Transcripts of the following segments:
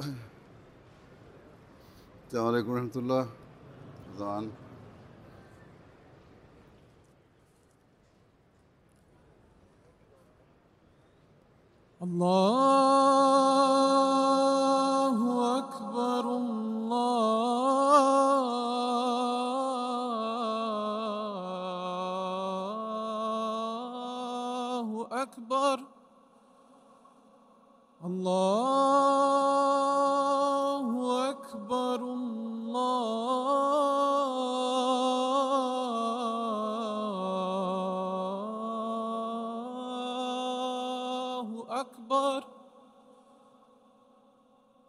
السلام علیکم رحمۃ اللہ رضوان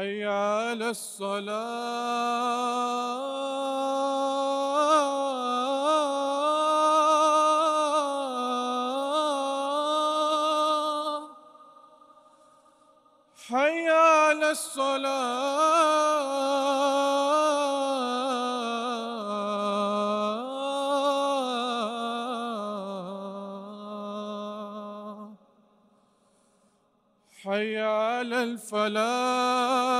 حي على الصلاة. حي على الصلاة. فلا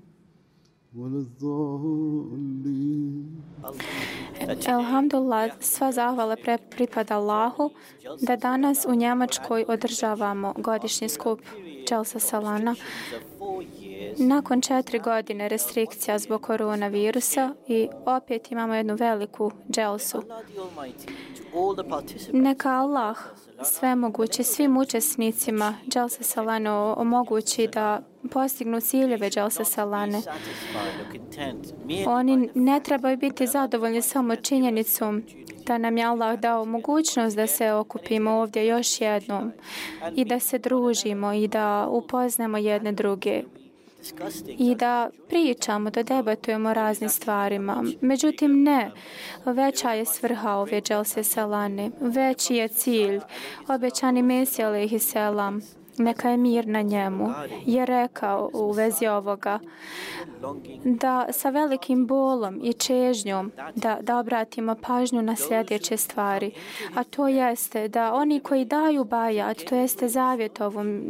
Alhamdulillah, sva zahvala pre, pripada Allahu da danas u Njemačkoj održavamo godišnji skup Čelsa Salana. Nakon četiri godine restrikcija zbog koronavirusa i opet imamo jednu veliku dželsu. Neka Allah sve moguće svim učesnicima Dželsa Salano omogući da postignu ciljeve Dželsa Salane. Oni ne trebaju biti zadovoljni samo činjenicom da nam je Allah dao mogućnost da se okupimo ovdje još jednom i da se družimo i da upoznamo jedne druge i da pričamo, da debatujemo o raznim stvarima. Međutim, ne. Veća je svrha ove dželse selane. Veći je cilj. Obećani Mesija alaihi selam neka je mir na njemu, je rekao u vezi ovoga da sa velikim bolom i čežnjom da, da obratimo pažnju na sljedeće stvari. A to jeste da oni koji daju bajat, to jeste zavjet ovom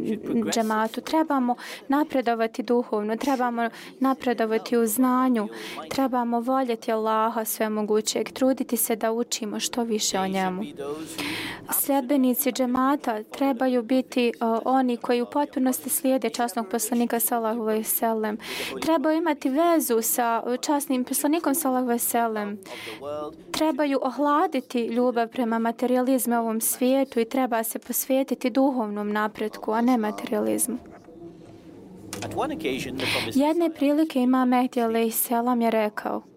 džematu, trebamo napredovati duhovno, trebamo napredovati u znanju, trebamo voljeti Allaha sve mogućeg, truditi se da učimo što više o njemu. Sljedbenici džemata trebaju biti uh, oni koji u potpunosti slijede časnog poslanika sallahu veselem. Trebaju imati vezu sa časnim poslanikom sallahu veselem. Trebaju ohladiti ljubav prema materializmu ovom svijetu i treba se posvijetiti duhovnom napretku, a ne materializmu. Jedne prilike ima Mehdi alaih selam je rekao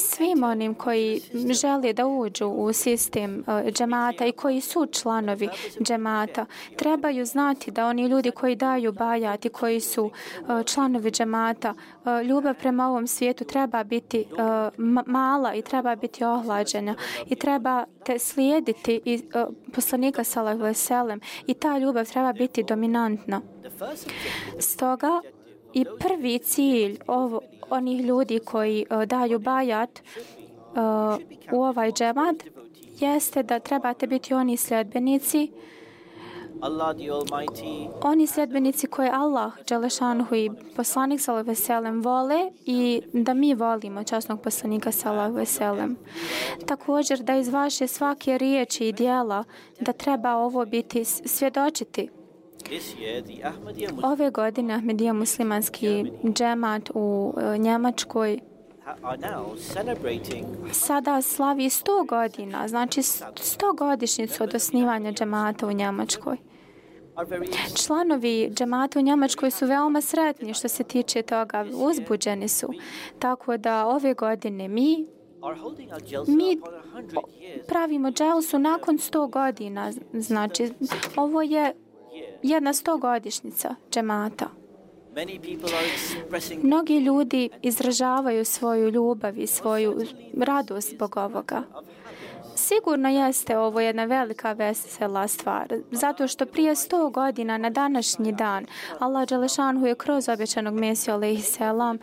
svim onim koji žele da uđu u sistem e, džemata i koji su članovi džemata, trebaju znati da oni ljudi koji daju bajat i koji su e, članovi džemata, e, ljubav prema ovom svijetu treba biti mala i treba biti ohlađena i treba te slijediti i poslanika salahu veselem i ta ljubav treba biti dominantna. Stoga I prvi cilj ovo, onih ljudi koji uh, daju bajat uh, u ovaj džemat jeste da trebate biti oni sljedbenici oni sljedbenici koje Allah Đelešanhu i poslanik Salah Veselem vole i da mi volimo časnog poslanika Salah Veselem. Također da iz vaše svake riječi i dijela da treba ovo biti svjedočiti Ove godine Ahmedija muslimanski džemat u e, Njemačkoj sada slavi 100 godina, znači 100 godišnicu od osnivanja džemata u Njemačkoj. Članovi džemata u Njemačkoj su veoma sretni što se tiče toga, uzbuđeni su. Tako da ove godine mi mi pravimo dželsu nakon 100 godina. Znači, ovo je jedna stogodišnjica džemata. Mnogi ljudi izražavaju svoju ljubav i svoju radost zbog ovoga. Sigurno jeste ovo jedna velika vesela stvar, zato što prije sto godina na današnji dan Allah Đalešanhu je kroz obećanog Mesija alaihi selam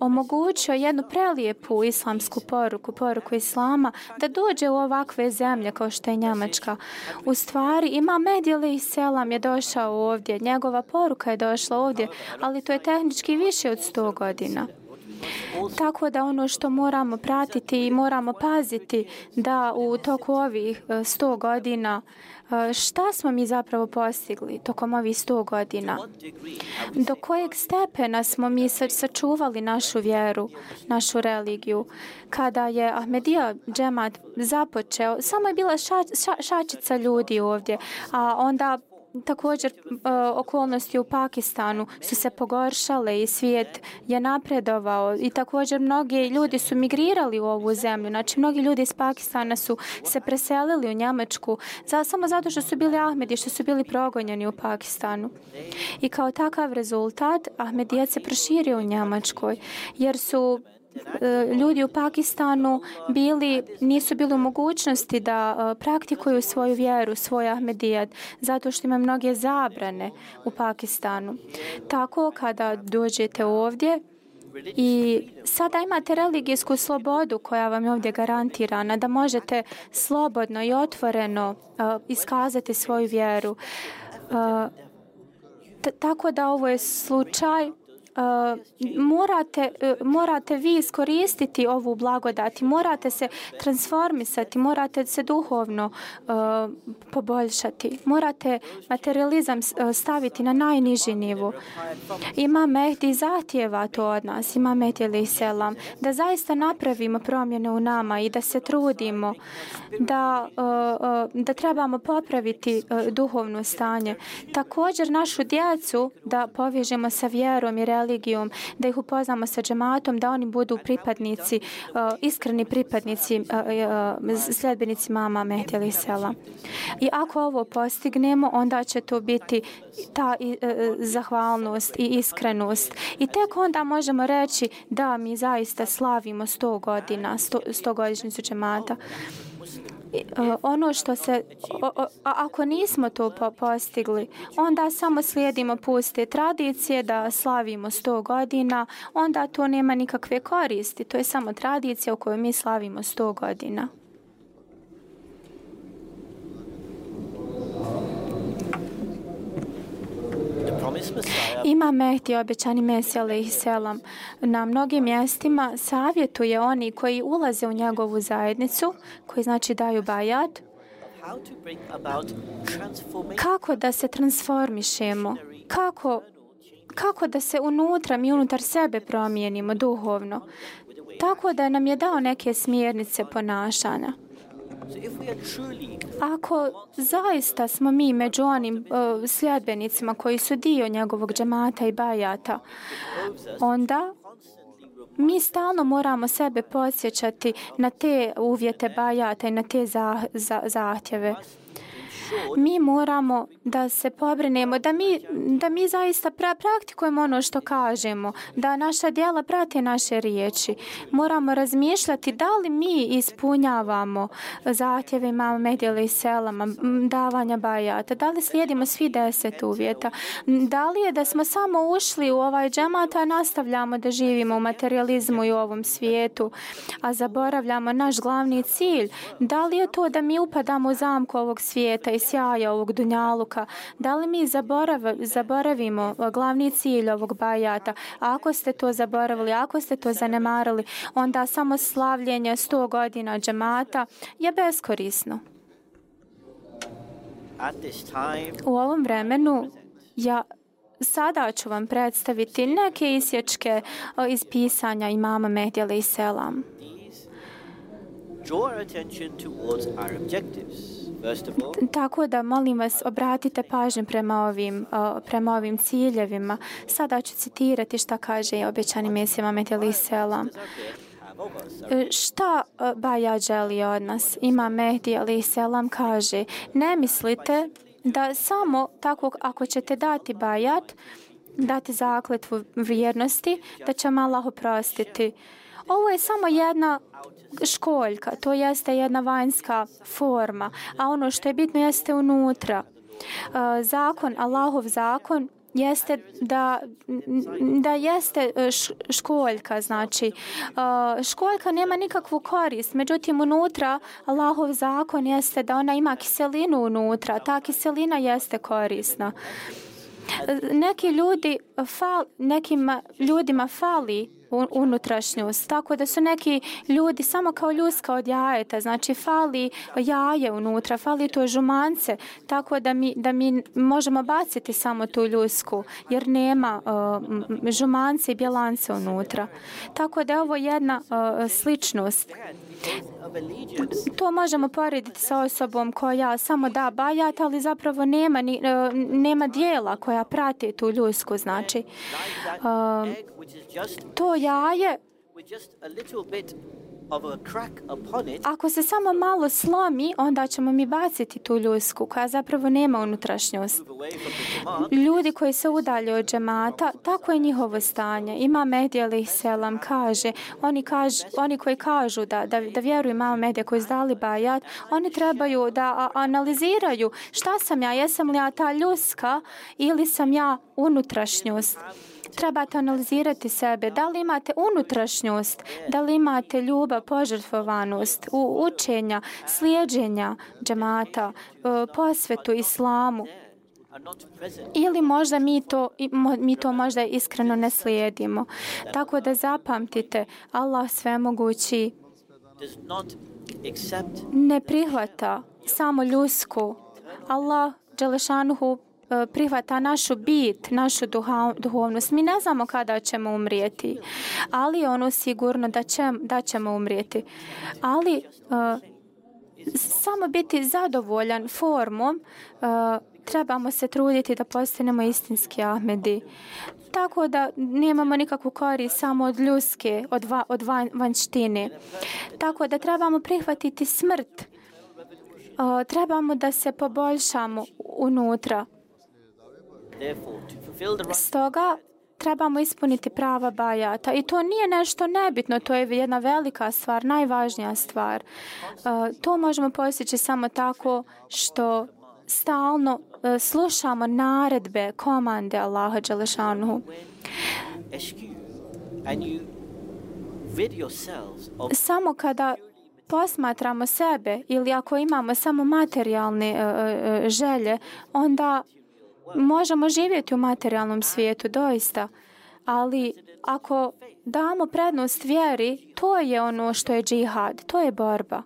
omogućio jednu prelijepu islamsku poruku, poruku islama, da dođe u ovakve zemlje kao što je Njemačka. U stvari, ima Medijeli i Selam je došao ovdje, njegova poruka je došla ovdje, ali to je tehnički više od 100 godina. Tako da ono što moramo pratiti i moramo paziti da u toku ovih e, 100 godina šta smo mi zapravo postigli tokom ovih 100 godina? Do kojeg stepena smo mi sačuvali našu vjeru, našu religiju? Kada je Ahmedija džemat započeo, samo je bila ša, ša, šačica ljudi ovdje, a onda također e, okolnosti u Pakistanu su se pogoršale i svijet je napredovao i također mnogi ljudi su migrirali u ovu zemlju. Znači, mnogi ljudi iz Pakistana su se preselili u Njemačku za, samo zato što su bili Ahmedi, što su bili progonjeni u Pakistanu. I kao takav rezultat Ahmedijac se proširio u Njemačkoj jer su E, ljudi u Pakistanu bili, nisu bili u mogućnosti da e, praktikuju svoju vjeru, svoj Ahmedijat, zato što ima mnoge zabrane u Pakistanu. Tako, kada dođete ovdje, I sada imate religijsku slobodu koja vam je ovdje garantirana, da možete slobodno i otvoreno uh, iskazati svoju vjeru. Uh, tako da ovo je slučaj Eh, morate, uh, morate vi iskoristiti ovu blagodat i morate se transformisati, morate se duhovno uh, poboljšati. Morate materializam staviti na najniži nivu. Ima Mehdi zahtjeva to od nas, ima Mehdi ili selam, da zaista napravimo promjene u nama i da se trudimo, da, uh, uh, da trebamo popraviti uh, duhovno stanje. Također našu djecu da povežemo sa vjerom i realizacijom religijom, da ih upoznamo sa džematom, da oni budu pripadnici, uh, iskreni pripadnici, uh, uh, sljedbenici mama Mehdi Sela. I ako ovo postignemo, onda će to biti ta zahvalnost i iskrenost. I tek onda možemo reći da mi zaista slavimo 100 godina, 100, 100 godišnjicu džemata. Ono što se o, o, ako nismo to po, postigli onda samo slijedimo puste tradicije da slavimo 100 godina onda to nema nikakve koristi. To je samo tradicija u kojoj mi slavimo 100 godina. Ima Mehdi, obećani Mesija, alaihi selam, na mnogim mjestima savjetuje oni koji ulaze u njegovu zajednicu, koji znači daju bajat, kako da se transformišemo, kako, kako da se unutra, mi unutar sebe promijenimo duhovno, tako da nam je dao neke smjernice ponašanja. Ako zaista smo mi među onim uh, sljedbenicima koji su dio njegovog džemata i bajata, onda mi stalno moramo sebe podsjećati na te uvjete bajata i na te za, za, zahtjeve mi moramo da se pobrinemo, da mi, da mi zaista pra, praktikujemo ono što kažemo, da naša djela prate naše riječi. Moramo razmišljati da li mi ispunjavamo zahtjeve imamo medijela i selama, davanja bajata, da li slijedimo svi deset uvjeta, da li je da smo samo ušli u ovaj džemat, a nastavljamo da živimo u materializmu i u ovom svijetu, a zaboravljamo naš glavni cilj, da li je to da mi upadamo u zamku ovog svijeta i sjaja ovog dunjaluka, da li mi zaborav, zaboravimo glavni cilj ovog bajata? Ako ste to zaboravili, ako ste to zanemarili, onda samo slavljenje 100 godina džemata je beskorisno. U ovom vremenu ja sada ću vam predstaviti neke isječke iz pisanja imama Mehdi alaih selam. Draw our attention towards our objectives. Tako da molim vas obratite pažnju prema ovim, uh, prema ovim ciljevima. Sada ću citirati šta kaže obećani Mesija Mamet Sela. E, šta e, Baja želi od nas? Ima Mehdi Ali Selam kaže ne mislite da samo tako ako ćete dati bajat, dati zakletvu vjernosti, da će vam Allah oprostiti. Ovo je samo jedna školjka, to jeste jedna vanjska forma, a ono što je bitno jeste unutra. Uh, zakon, Allahov zakon, jeste da, da jeste uh, školjka, znači uh, školjka nema nikakvu korist, međutim unutra Allahov zakon jeste da ona ima kiselinu unutra, ta kiselina jeste korisna. Neki ljudi, fal, nekima ljudima fali unutrašnjost. Tako da su neki ljudi samo kao ljuska od jajeta, znači fali jaje unutra, fali to žumance, tako da mi, da mi možemo baciti samo tu ljusku, jer nema uh, žumance i bjelance unutra. Tako da je ovo jedna uh, sličnost. To možemo porediti sa osobom koja samo da bajat, ali zapravo nema, ni, uh, nema dijela koja prati tu ljusku, znači. Uh, to jaje Ako se samo malo slomi, onda ćemo mi baciti tu ljusku koja zapravo nema unutrašnjost. Ljudi koji se udalje od džemata, tako je njihovo stanje. Ima Mehdi Ali Selam kaže, oni, kaž, oni koji kažu da, da, da vjeruju imamo Mehdi koji zdali bajat, oni trebaju da analiziraju šta sam ja, jesam li ja ta ljuska ili sam ja unutrašnjost trebate analizirati sebe. Da li imate unutrašnjost, da li imate ljubav, požrtvovanost, u učenja, slijedženja džemata, e, posvetu islamu. Ili možda mi to, mi to možda iskreno ne slijedimo. Tako da zapamtite, Allah svemogući ne prihvata samo ljusku. Allah Đelešanuhu E, prihvata našu bit, našu duha, duhovnost. Mi ne znamo kada ćemo umrijeti, ali je ono sigurno da, će, da ćemo umrijeti. Ali uh, samo biti zadovoljan formom, uh, trebamo se truditi da postanemo istinski Ahmedi. Tako da nemamo nikakvu korist samo od ljuske, od, va, od van, vanštine. Tako da trebamo prihvatiti smrt. Uh, trebamo da se poboljšamo unutra. therefore to fulfill the right Stoga trebamo ispuniti prava bajata i to nije nešto nebitno, to je jedna velika stvar, najvažnija stvar. E, to možemo postići samo tako što stalno e, slušamo naredbe, komande Allaha Đelešanu. Samo kada posmatramo sebe ili ako imamo samo materijalne e, želje, onda možemo živjeti u materijalnom svijetu, doista. Ali ako damo prednost vjeri, to je ono što je džihad, to je borba.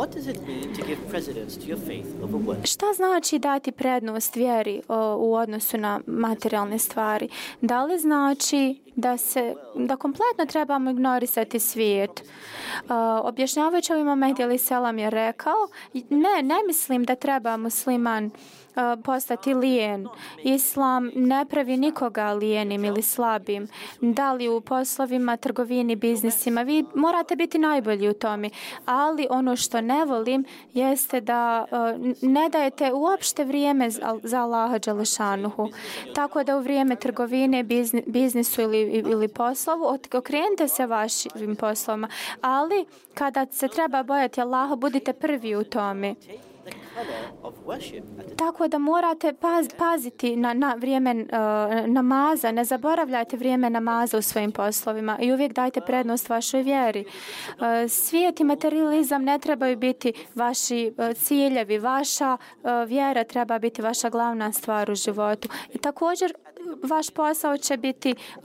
What does it mean to give precedence to your faith over work? Šta znači dati prednost vjeri o, u odnosu na materijalne stvari? Da li znači da se da kompletno trebamo ignorisati svijet? Uh, objašnjavajući ovim Mehdi Ali Selam je rekao ne, ne mislim da treba musliman uh, postati lijen. Islam ne pravi nikoga lijenim ili slabim. Da li u poslovima, trgovini, biznisima, vi morate biti najbolji u tome. Ali ono što ne volim jeste da ne dajete uopšte vrijeme za Allaha Đalešanuhu. Tako da u vrijeme trgovine, biznisu ili, ili poslovu, okrenite se vašim poslovima. Ali kada se treba bojati Allaha, budite prvi u tome. Tako da morate paz, paziti na, na vrijeme uh, namaza, ne zaboravljajte vrijeme namaza u svojim poslovima i uvijek dajte prednost vašoj vjeri. Uh, svijet i materializam ne trebaju biti vaši uh, ciljevi, vaša uh, vjera treba biti vaša glavna stvar u životu. I također vaš posao će biti uh,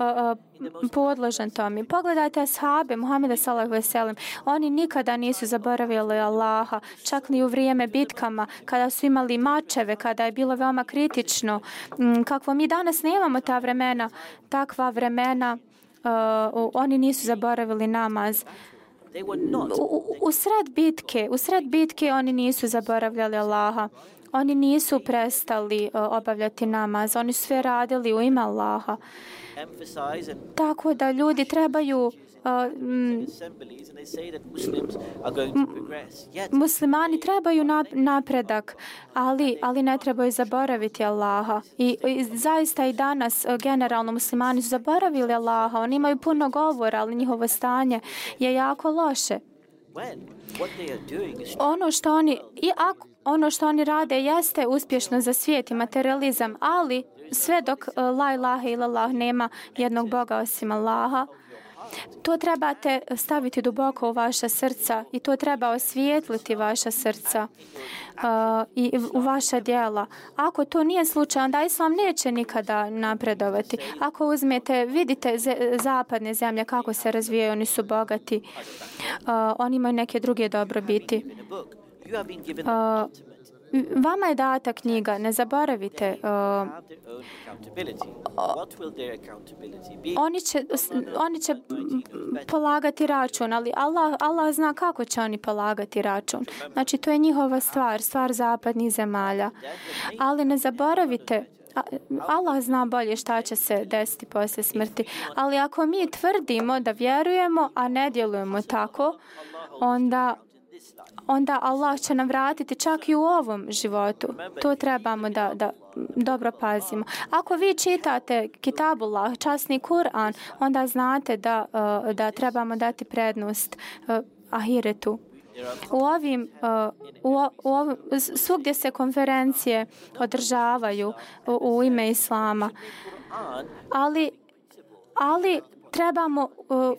podložan tome. Pogledajte ashabe Muhameda sallahu alejhi ve sellem. Oni nikada nisu zaboravili Allaha, čak ni u vrijeme bitkama, kada su imali mačeve, kada je bilo veoma kritično. Mm, Kakvo mi danas nemamo ta vremena, takva vremena, uh, oni nisu zaboravili namaz. U, u, u sred bitke, u sred bitke oni nisu zaboravljali Allaha. Oni nisu prestali uh, obavljati namaz. Oni su sve radili u ime Allaha. Tako da ljudi trebaju. Yet muslimani trebaju nap- napredak, ali, ali ne trebaju zaboraviti Allaha. I, I zaista i danas uh, generalno muslimani su zaboravili Allaha. Oni imaju puno govora, ali njihovo stanje je jako loše. ono što oni i ako ono što oni rade jeste uspješno za svijet i materializam, ali sve dok e, la ilaha ilallah nema jednog Boga osim Allaha, to trebate staviti duboko u vaša srca i to treba osvijetliti vaša srca uh, i u vaša dijela. Ako to nije slučaj, onda Islam neće nikada napredovati. Ako uzmete, vidite zapadne zemlje kako se razvijaju, oni su bogati. Uh, oni imaju neke druge dobrobiti. Uh. Vama je data knjiga, ne zaboravite. Uh, oni će, oni će polagati račun, ali Allah, Allah zna kako će oni polagati račun. Znači, to je njihova stvar, stvar zapadnih zemalja. Ali ne zaboravite, Allah zna bolje šta će se desiti poslije smrti. Ali ako mi tvrdimo da vjerujemo, a ne djelujemo tako, onda onda Allah će nam vratiti čak i u ovom životu. To trebamo da, da dobro pazimo. Ako vi čitate Kitabullah, časni Kur'an, onda znate da, e, da trebamo dati prednost e, ahiretu. U ovim, e, u, u ovim, svugdje se konferencije održavaju u, u ime Islama, ali, ali trebamo uh,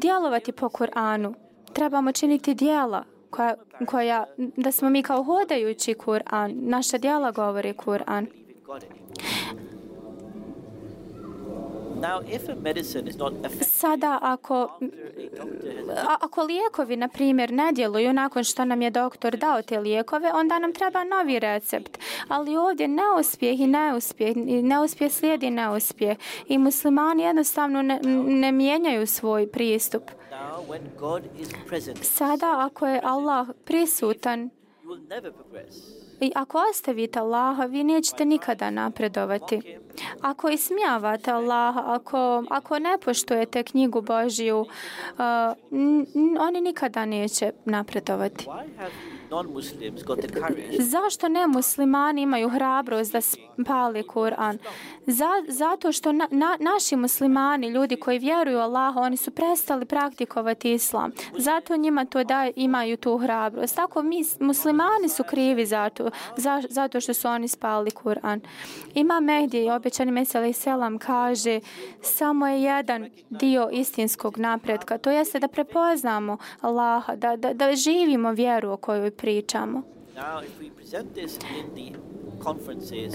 djelovati po Kur'anu. Trebamo činiti dijela koja, koja, da smo mi kao hodajući Kur'an. Naša dijela govori Kur'an. we've got it. Now, if a medicine is not effective Sada ako, a ako lijekovi, na primjer, ne djeluju nakon što nam je doktor dao te lijekove, onda nam treba novi recept. Ali ovdje neuspjeh i neuspjeh, i neuspjeh slijedi neuspjeh. I muslimani jednostavno ne, ne mijenjaju svoj pristup. Sada ako je Allah prisutan, I ako ostavite Allaha, vi nećete nikada napredovati. Ako ismijavate Allaha, ako, ako ne poštujete knjigu Božiju, uh, oni nikada neće napredovati non-Muslims got Zašto ne muslimani imaju hrabrost da spali Kur'an? Za, zato što na, na, naši muslimani, ljudi koji vjeruju Allahu, oni su prestali praktikovati islam. Zato njima to da imaju tu hrabrost. Tako mi, muslimani su krivi zato, za, zato što su oni spali Kur'an. Ima Mehdi, obećani Mesel Selam, kaže samo je jedan dio istinskog napretka. To jeste da prepoznamo Allaha, da, da, da živimo vjeru o kojoj pričamo.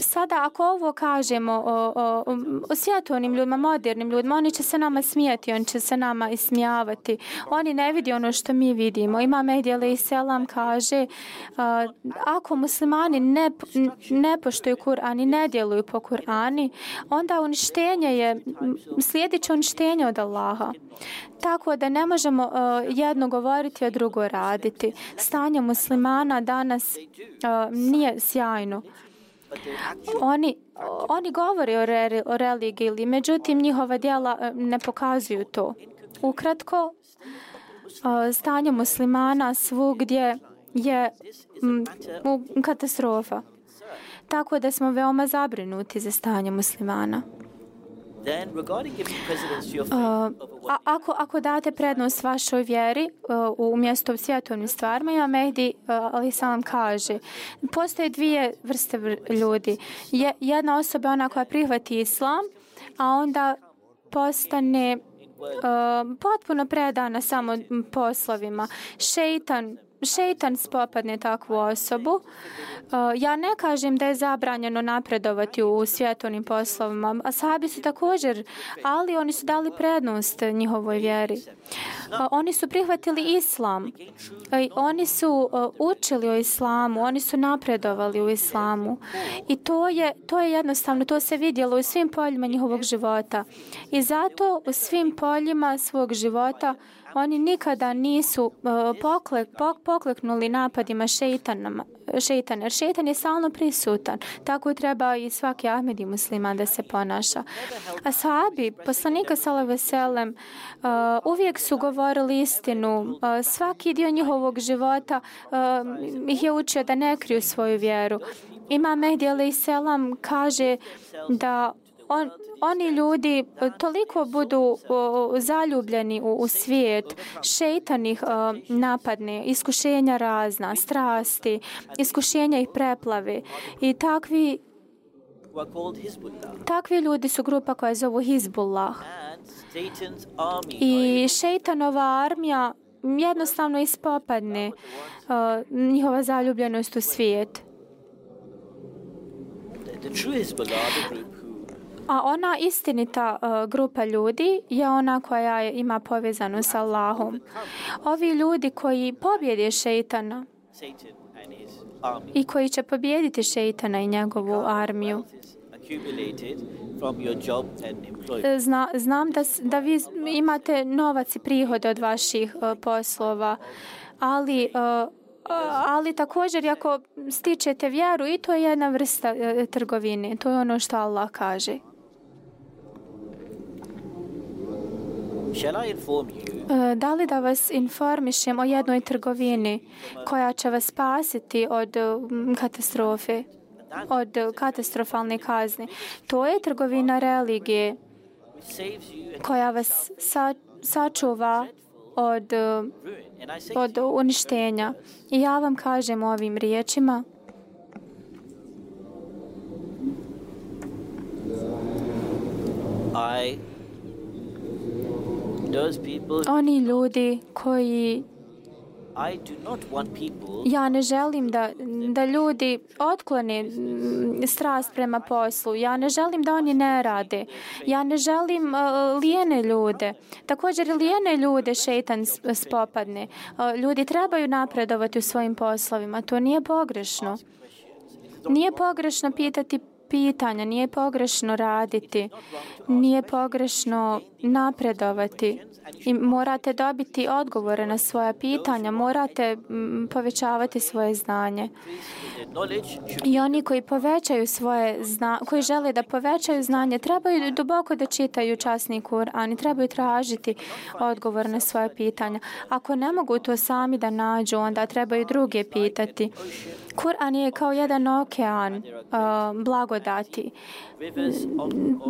Sada ako ovo kažemo o, o, o svjetovnim ljudima, modernim ljudima, oni će se nama smijati, oni će se nama ismijavati. Oni ne vidi ono što mi vidimo. Ima Mehdi i selam kaže a, ako muslimani ne, ne poštuju Kur'an i ne djeluju po Kur'ani, onda uništenje je, slijedit će uništenje od Allaha. Tako da ne možemo a, jedno govoriti, a drugo raditi. Stanje muslimana danas a, nije sjajno oni, oni govore o, re, o religiji, međutim njihova djela e, ne pokazuju to. Ukratko, e, stanje muslimana svugdje je u- katastrofa. Tako da smo veoma zabrinuti za stanje muslimana a, what ako, ako date prednost vašoj vjeri uh, umjesto svjetovnim stvarima, ima Mehdi, uh, ali sam vam kaže, postoje dvije vrste vr- ljudi. Je, jedna osoba je ona koja prihvati islam, a onda postane uh, potpuno predana samo poslovima. Šeitan Šeitan spopadne takvu osobu. Uh, ja ne kažem da je zabranjeno napredovati u svjetovnim poslovima. A su također, ali oni su dali prednost njihovoj vjeri. Uh, oni su prihvatili islam. Uh, oni su učili o islamu, oni su napredovali u islamu. I to je, to je jednostavno, to se vidjelo u svim poljima njihovog života. I zato u svim poljima svog života oni nikada nisu uh, poklek, pok, pokleknuli napadima šeitanama, šeitan, jer šeitan je stalno prisutan. Tako treba i svaki Ahmed i musliman da se ponaša. A sahabi, poslanika Sala Veselem, uh, uvijek su govorili istinu. Uh, svaki dio njihovog života uh, ih je učio da ne kriju svoju vjeru. Ima Mehdi Ali selam kaže da on, oni ljudi e, toliko budu o, zaljubljeni u, u svijet, šeitan ih e, napadne, iskušenja razna, strasti, iskušenja ih preplave i takvi, takvi ljudi su grupa koja zovu Hizbullah. I šeitanova armija jednostavno ispopadne uh, njihova zaljubljenost u svijet. A ona istinita uh, grupa ljudi je ona koja je- ima povezanu sa Allahom. Ovi ljudi koji pobjede šeitana i koji će pobjediti šeitana i njegovu armiju. E, zna, znam da, da vi imate novac i prihode od vaših uh, poslova, ali uh, ali također ako stičete vjeru i to je jedna vrsta trgovine. To je ono što Allah kaže. Shall I inform you E, Da li da vas informišem o jednoj trgovini koja će vas spasiti od mm, katastrofe, od e, katastrofalne kazne? To je trgovina religije koja vas sa, sačuva od, to od uništenja. I ja vam kažem ovim riječima, I, oni ljudi koji Ja ne želim da, da ljudi otklone mm, strast prema poslu. Ja ne želim da oni ne rade. Ja ne želim uh, lijene ljude. Također lijene ljude šeitan s- spopadne. Uh, ljudi trebaju napredovati u svojim poslovima. To nije pogrešno. Nije pogrešno pitati pitanja, nije pogrešno raditi, nije pogrešno napredovati. I morate dobiti odgovore na svoja pitanja, morate povećavati svoje znanje. I oni koji povećaju svoje zna, koji žele da povećaju znanje, trebaju duboko da čitaju časni Kur'an i trebaju tražiti odgovor na svoje pitanja. Ako ne mogu to sami da nađu, onda trebaju druge pitati. Kur'an je kao jedan okean uh, blagodati.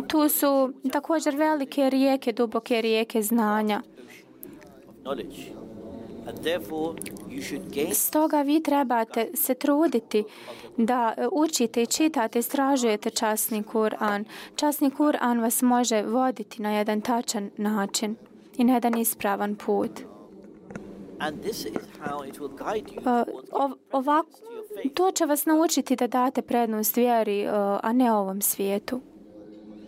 Tu su također velike rijeke, duboke rijeke znanja. Stoga vi trebate se truditi da e, učite i čitate, istražujete časni Kur'an. Časni Kur'an vas može voditi na jedan tačan način i na jedan ispravan put. Ov, ovako, to će vas naučiti da date prednost vjeri, uh, a ne ovom svijetu. Therefore, we need to evaluate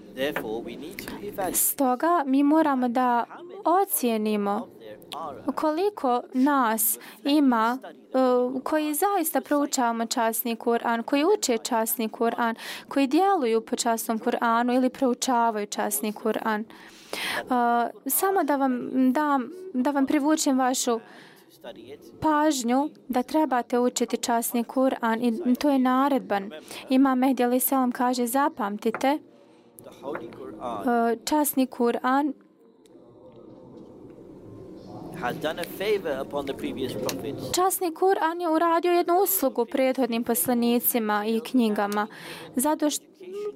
Stoga mi moramo da ocijenimo koliko nas ima uh, koji zaista proučavamo časni Kur'an, koji uče časni Kur'an, koji djeluju po časnom Kur'anu ili proučavaju časni Kur'an. Uh, samo da vam dam, da vam privučem vašu pažnju da trebate učiti časni Kur'an i to je naredban. Ima Mehdi Ali Selam kaže zapamtite The Holy Quran uh, časni Kur'an favor upon the previous prophets. Časni Kur'an je uradio jednu uslugu prethodnim poslanicima i knjigama, zato što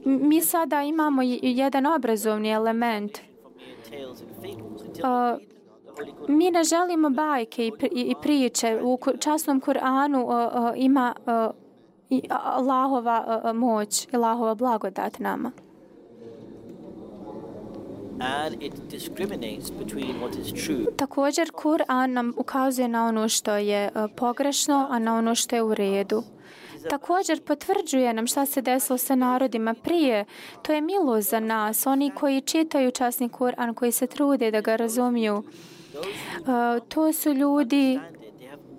mi sada imamo jedan obrazovni element. Uh, mi ne želimo bajke i, pri- i i priče. U časnom Kur'anu uh, uh, ima uh, i Allahova uh, uh, moć, Allahova blagodat nama and it discriminates between what is true Također, Kur'an nam ukazuje na ono što je e, pogrešno, a na ono što je u redu. Također potvrđuje nam šta se desilo sa narodima prije. To je milo za nas, oni koji čitaju časni Kur'an, koji se trude da ga razumiju. Uh, to su ljudi,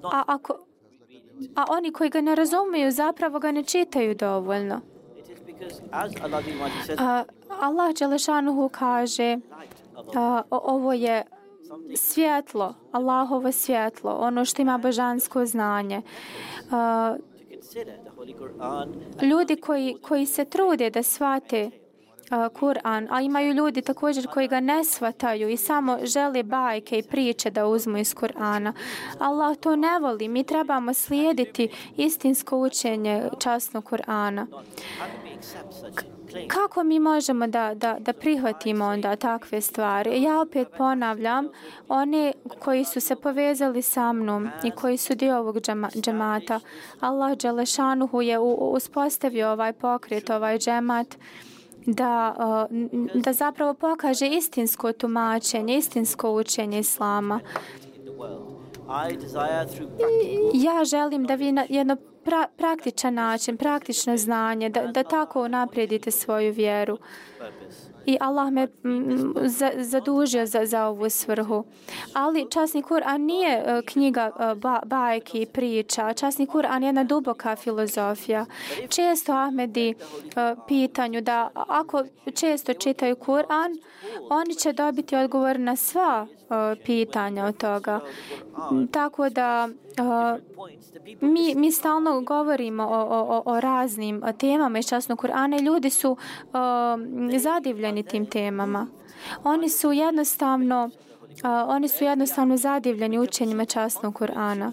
a, ako, a oni koji ga ne razumiju zapravo ga ne čitaju dovoljno. Allah Đelešanuhu kaže uh, ovo je svjetlo, Allahovo svjetlo, ono što ima božansko znanje. Uh, ljudi koji, koji se trude da shvate Kur'an, a imaju ljudi također koji ga ne shvataju i samo žele bajke i priče da uzmu iz Kur'ana. Allah to ne voli. Mi trebamo slijediti istinsko učenje časnog Kur'ana. Kako mi možemo da, da, da prihvatimo onda takve stvari? Ja opet ponavljam, oni koji su se povezali sa mnom i koji su dio ovog džama, džemata, Allah Đelešanuhu je uspostavio ovaj pokret, ovaj džemat, da, da zapravo pokaže istinsko tumačenje, istinsko učenje Islama. I Ja želim da vi na jedno pra, praktičan način, praktično znanje, da, da tako naprijedite svoju vjeru. I Allah me za, zadužio za, za ovu svrhu. Ali časni Kur'an nije e, knjiga e, ba, bajki i priča. Časni Kur'an je jedna duboka filozofija. Često Ahmedi e, pitanju da ako često čitaju Kur'an, oni će dobiti odgovor na sva pitanja od toga. Tako da mi, mi stalno govorimo o, o, o- raznim temama iz časnog Kur'ana i ljudi su zadivljeni tim temama. Oni su jednostavno oni su jednostavno zadivljeni učenjima časnog Kur'ana.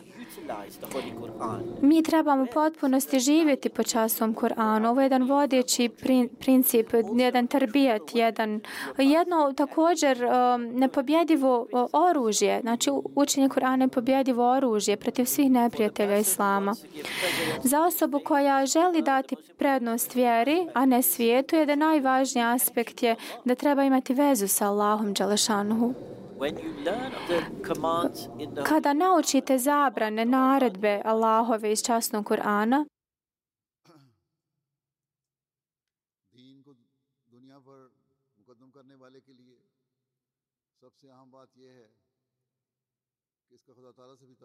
Mi trebamo u potpunosti živjeti po časom Kur'anu. Ovo je jedan vodeći prin- princip, jedan tarbijat, jedan, jedno također um, nepobjedivo oružje. Znači učenje Kur'ana je pobjedivo oružje protiv svih neprijatelja Islama. Za osobu koja želi dati prednost vjeri, a ne svijetu, jedan najvažniji aspekt je da treba imati vezu sa Allahom Đalešanuhu. when you learn of the commands in the Kada naučite zabrane, naredbe Allahove iz časnog Kur'ana, दीन को दुनिया पर मुकदम करने वाले के लिए सबसे अहम बात यह है कि इसका खुदा ताला से भी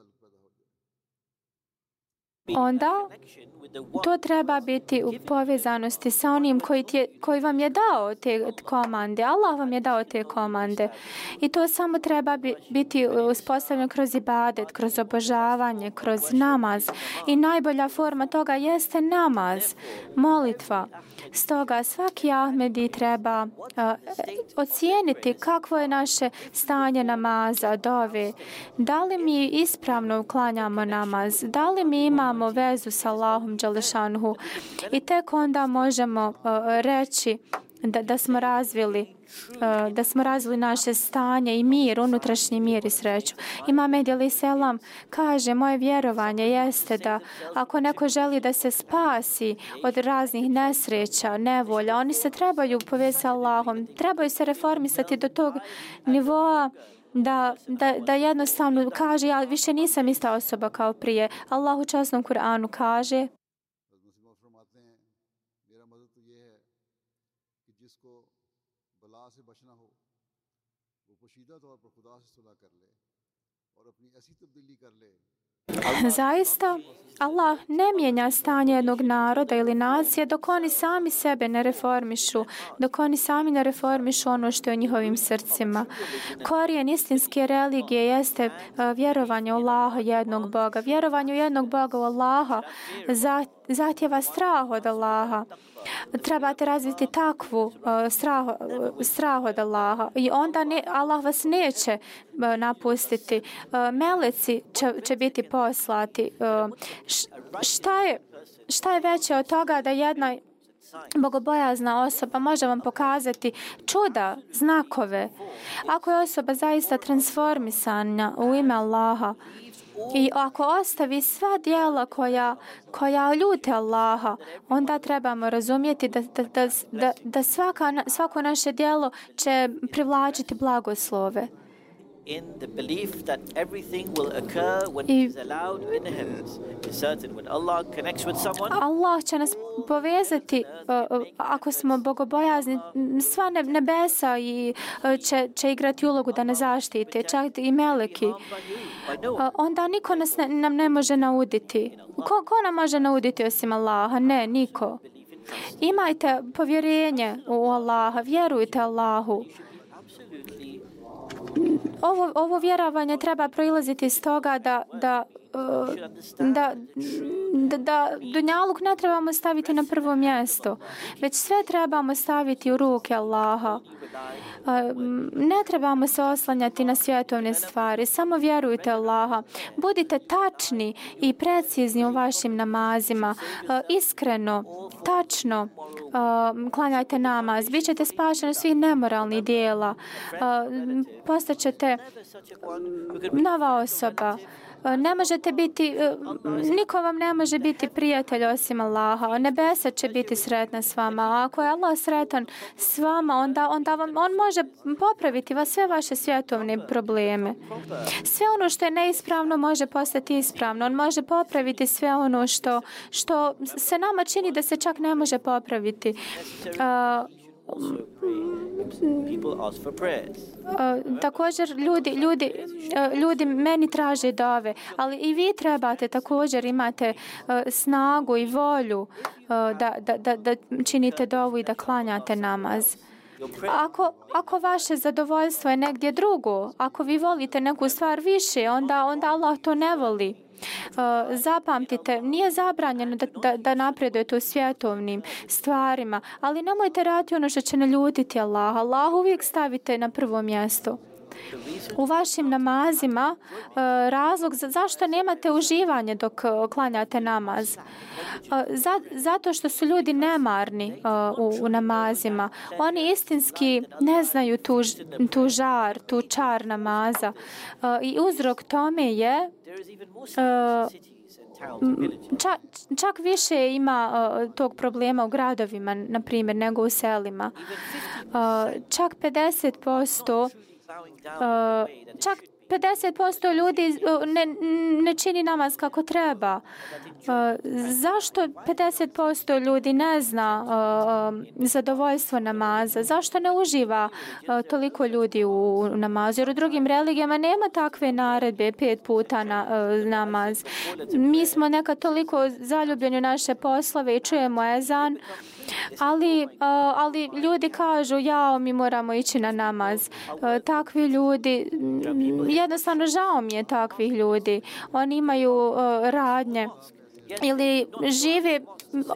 onda to treba biti u povezanosti sa onim koji, ti je, koji vam je dao te komande. Allah vam je dao te komande. I to samo treba bi, biti uspostavljeno kroz ibadet, kroz obožavanje, kroz namaz. I najbolja forma toga jeste namaz, molitva. Stoga svaki Ahmedi treba uh, ocijeniti kakvo je naše stanje namaza, dove. Da li mi ispravno uklanjamo namaz? Da li mi imamo vezu sa Allahom Đalešanhu? I tek onda možemo uh, reći da, da smo razvili uh, da smo razvili naše stanje i mir, unutrašnji mir i sreću. Ima Medjeli Selam kaže, moje vjerovanje jeste da ako neko želi da se spasi od raznih nesreća, nevolja, oni se trebaju povezati sa Allahom, trebaju se reformisati do tog nivoa da, da, da jednostavno kaže ja više nisam ista osoba kao prije. Allah u časnom Kur'anu kaže Zaista, Allah ne mijenja stanje jednog naroda ili nacije dok oni sami sebe ne reformišu, dok oni sami ne reformišu ono što je u njihovim srcima. Korijen istinske religije jeste e, vjerovanje u Allaha jednog Boga. Vjerovanje u jednog Boga u Allaha za- strah od Allaha. Trebate razviti takvu e, strah, e, strah od Allaha i onda ne, Allah vas neće napustiti. Meleci će, će biti poslati. Šta, je, šta je veće od toga da jedna bogobojazna osoba može vam pokazati čuda, znakove. Ako je osoba zaista transformisana u ime Allaha i ako ostavi sva dijela koja, koja ljute Allaha, onda trebamo razumjeti da, da, da, da, da svaka, svako naše dijelo će privlačiti blagoslove in the belief that everything will occur when I- it is allowed in the heavens. It's certain when Allah connects with someone, Allah će nas povezati uh, ako smo bogobojazni sva ne- nebesa i uh, će, će igrati ulogu da nas zaštite čak i meleki. Uh, onda niko nas ne, nam ne može nauditi. Ko, ko nam može nauditi osim Allaha? Ne niko. Imajte povjerenje u Allaha vjerujte Allahu ovo, ovo vjerovanje treba proilaziti iz toga da, da, da, da, da Dunjaluk ne trebamo staviti na prvo mjesto, već sve trebamo staviti u ruke Allaha. Ne trebamo se oslanjati na svjetovne stvari, samo vjerujte Allaha. Budite tačni i precizni u vašim namazima, iskreno, tačno klanjajte namaz, bit ćete spašeni svih nemoralnih dijela, postaćete nova osoba. E, ne možete biti, e, niko vam ne može biti prijatelj osim Allaha. Nebesa će biti sretna s vama. A ako je Allah sretan s vama, onda, onda vam, on može popraviti vas sve vaše svjetovne probleme. Sve ono što je neispravno može postati ispravno. On može popraviti sve ono što, što se nama čini da se čak ne može popraviti. Uh, People ask for prayers. Uh, također ljudi, ljudi, uh, ljudi meni traže dove, ali i vi trebate također imate uh, snagu i volju da, da, da, da činite dovu i da klanjate namaz. Ako, ako vaše zadovoljstvo je negdje drugo, ako vi volite neku stvar više, onda, onda Allah to ne voli. Uh, zapamtite, nije zabranjeno da, da, da napredujete u svjetovnim stvarima, ali nemojte raditi ono što će naljutiti Allah. Allah uvijek stavite na prvo mjesto. U vašim namazima uh, razlog za, zašto nemate uživanje dok uh, klanjate namaz. Za, zato što su ljudi nemarni u, u namazima. Oni istinski ne znaju tu, tu žar, tu čar namaza. I uzrok tome je Uh, čak, čak više ima uh, tog problema u gradovima, na primjer, nego u selima. Uh, čak 50% Truly bowing down in a Uh, čak. 50% ljudi ne, ne čini namaz kako treba. Zašto 50% ljudi ne zna zadovoljstvo namaza? Zašto ne uživa toliko ljudi u namazu? Jer u drugim religijama nema takve naredbe pet puta na namaz. Mi smo nekad toliko zaljubljeni u naše poslove i čujemo ezan, ali, uh, ali ljudi kažu jao mi moramo ići na namaz. Uh, takvi ljudi, jednostavno žao mi je takvih ljudi. Oni imaju uh, radnje ili žive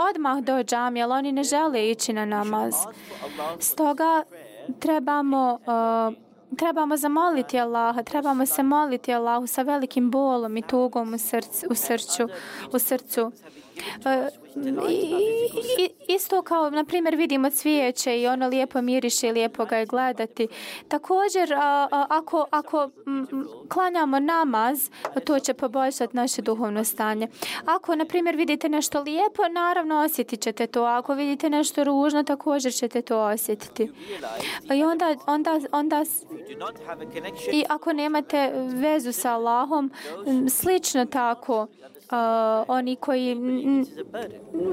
odmah do džamije, ali oni ne žele ići na namaz. Stoga trebamo uh, trebamo zamoliti Allaha, trebamo se moliti Allahu sa velikim bolom i tugom u srcu, u srcu, u srcu. E, I, isto kao, na primjer, vidimo cvijeće i ono lijepo miriše i lijepo ga je gledati. Također, a, a, ako, ako m, klanjamo namaz, to će poboljšati naše duhovno stanje. Ako, na primjer, vidite nešto lijepo, naravno osjetit ćete to. Ako vidite nešto ružno, također ćete to osjetiti. I onda, onda, onda i ako nemate vezu sa Allahom, slično tako, uh, oni koji m,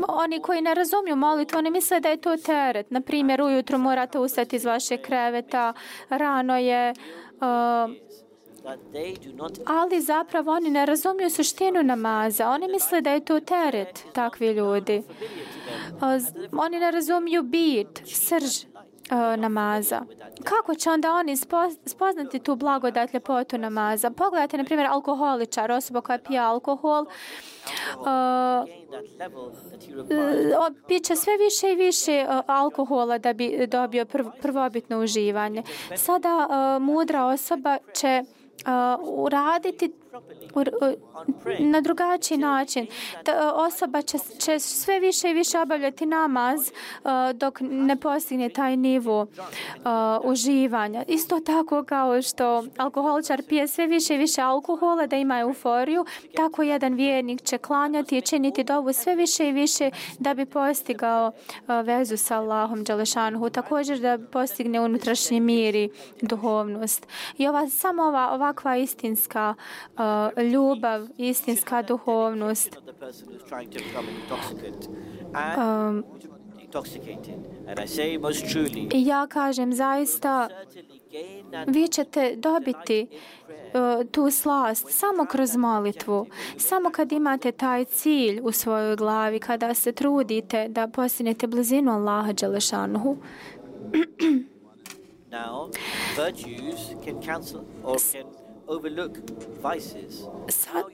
oni koji ne razumiju molitvu, oni misle da je to teret. Na primjer, ujutro morate ustati iz vašeg kreveta, rano je, uh, ali zapravo oni ne razumiju suštinu namaza. Oni misle da je to teret, takvi ljudi. Uh, Oni ne razumiju bit, srž uh, namaza. Kako će onda oni spoznati tu blagodat ljepotu namaza? Pogledajte, na primjer, alkoholičar, osoba koja pije alkohol, e, e, uh, gain piće sve više i više uh, alkohola da bi dobio prv, prvobitno uživanje. Sada uh, mudra osoba će uh, uraditi Uh, na drugačiji način. Ta uh, osoba će, će sve više i više obavljati namaz uh, dok ne postigne taj nivo uživanja. Isto tako kao što alkoholičar pije sve više i više alkohola da ima euforiju, tako jedan vjernik će klanjati i činiti dovu sve više i više da bi postigao vezu sa Allahom Đalešanhu, također da postigne unutrašnji mir i duhovnost. I ova, samo ova ovakva istinska uh, Uh, ljubav, istinska duhovnost Um, and I say most truly, ja kažem zaista vi ćete dobiti uh, tu slast samo kroz molitvu. Samo kad imate taj cilj u svojoj glavi, kada se trudite da postignete blizinu Allaha Đelešanuhu. now virtues can cancel or can. Sad,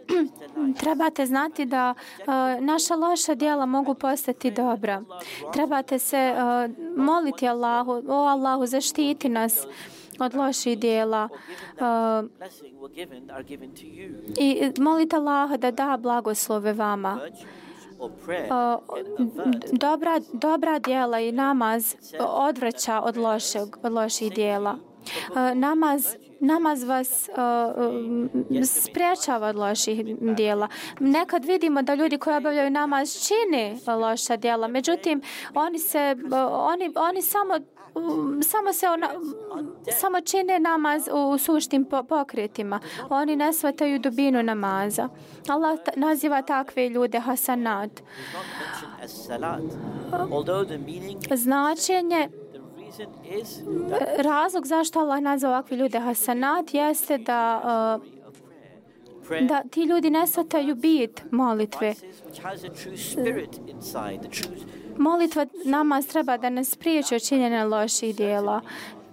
trebate znati da uh, naša loša djela mogu postati dobra. Trebate se uh, moliti Allahu, o Allahu zaštiti nas od loših. Uh, given to you. I molite Allaha da da blagoslove vama. Uh, dobra, dobra djela i namaz odvraća od, lošeg, od loših djela. Namaz, namaz vas uh, spriječava od loših djela. Nekad vidimo da ljudi koji obavljaju namaz čine loša djela, međutim oni se uh, oni, oni samo samo se ona, samo čine namaz u suštim po- pokretima. Oni ne shvataju dubinu namaza. Allah naziva takve ljude hasanat. Značenje, razlog zašto Allah naziva ovakve ljude hasanat jeste da, uh, da ti ljudi ne shvataju bit molitve. Molitva namaz treba da nas priječi od činjenja loših dijela.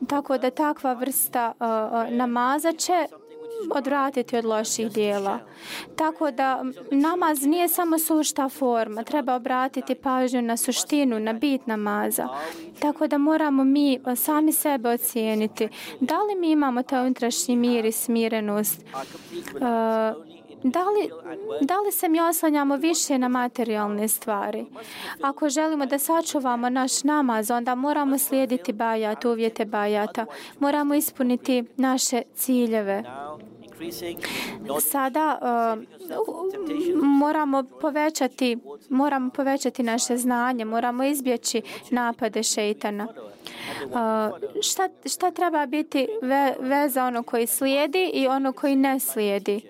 Tako da takva vrsta uh, uh, namaza će odvratiti od loših dijela. Tako da namaz nije samo sušta forma, treba obratiti pažnju na suštinu, na bit namaza. Tako da moramo mi sami sebe ocijeniti. Da li mi imamo taj unutrašnji mir i smirenost? Uh, Da li, da li se mi oslanjamo više na materijalne stvari? Ako želimo da sačuvamo naš namaz, onda moramo slijediti bajat, uvjete bajata. Moramo ispuniti naše ciljeve. Sada uh, moramo povećati moramo povećati naše znanje, moramo izbjeći napade šeitana. Uh, šta, šta treba biti ve, veza ono koji slijedi i ono koji ne slijedi?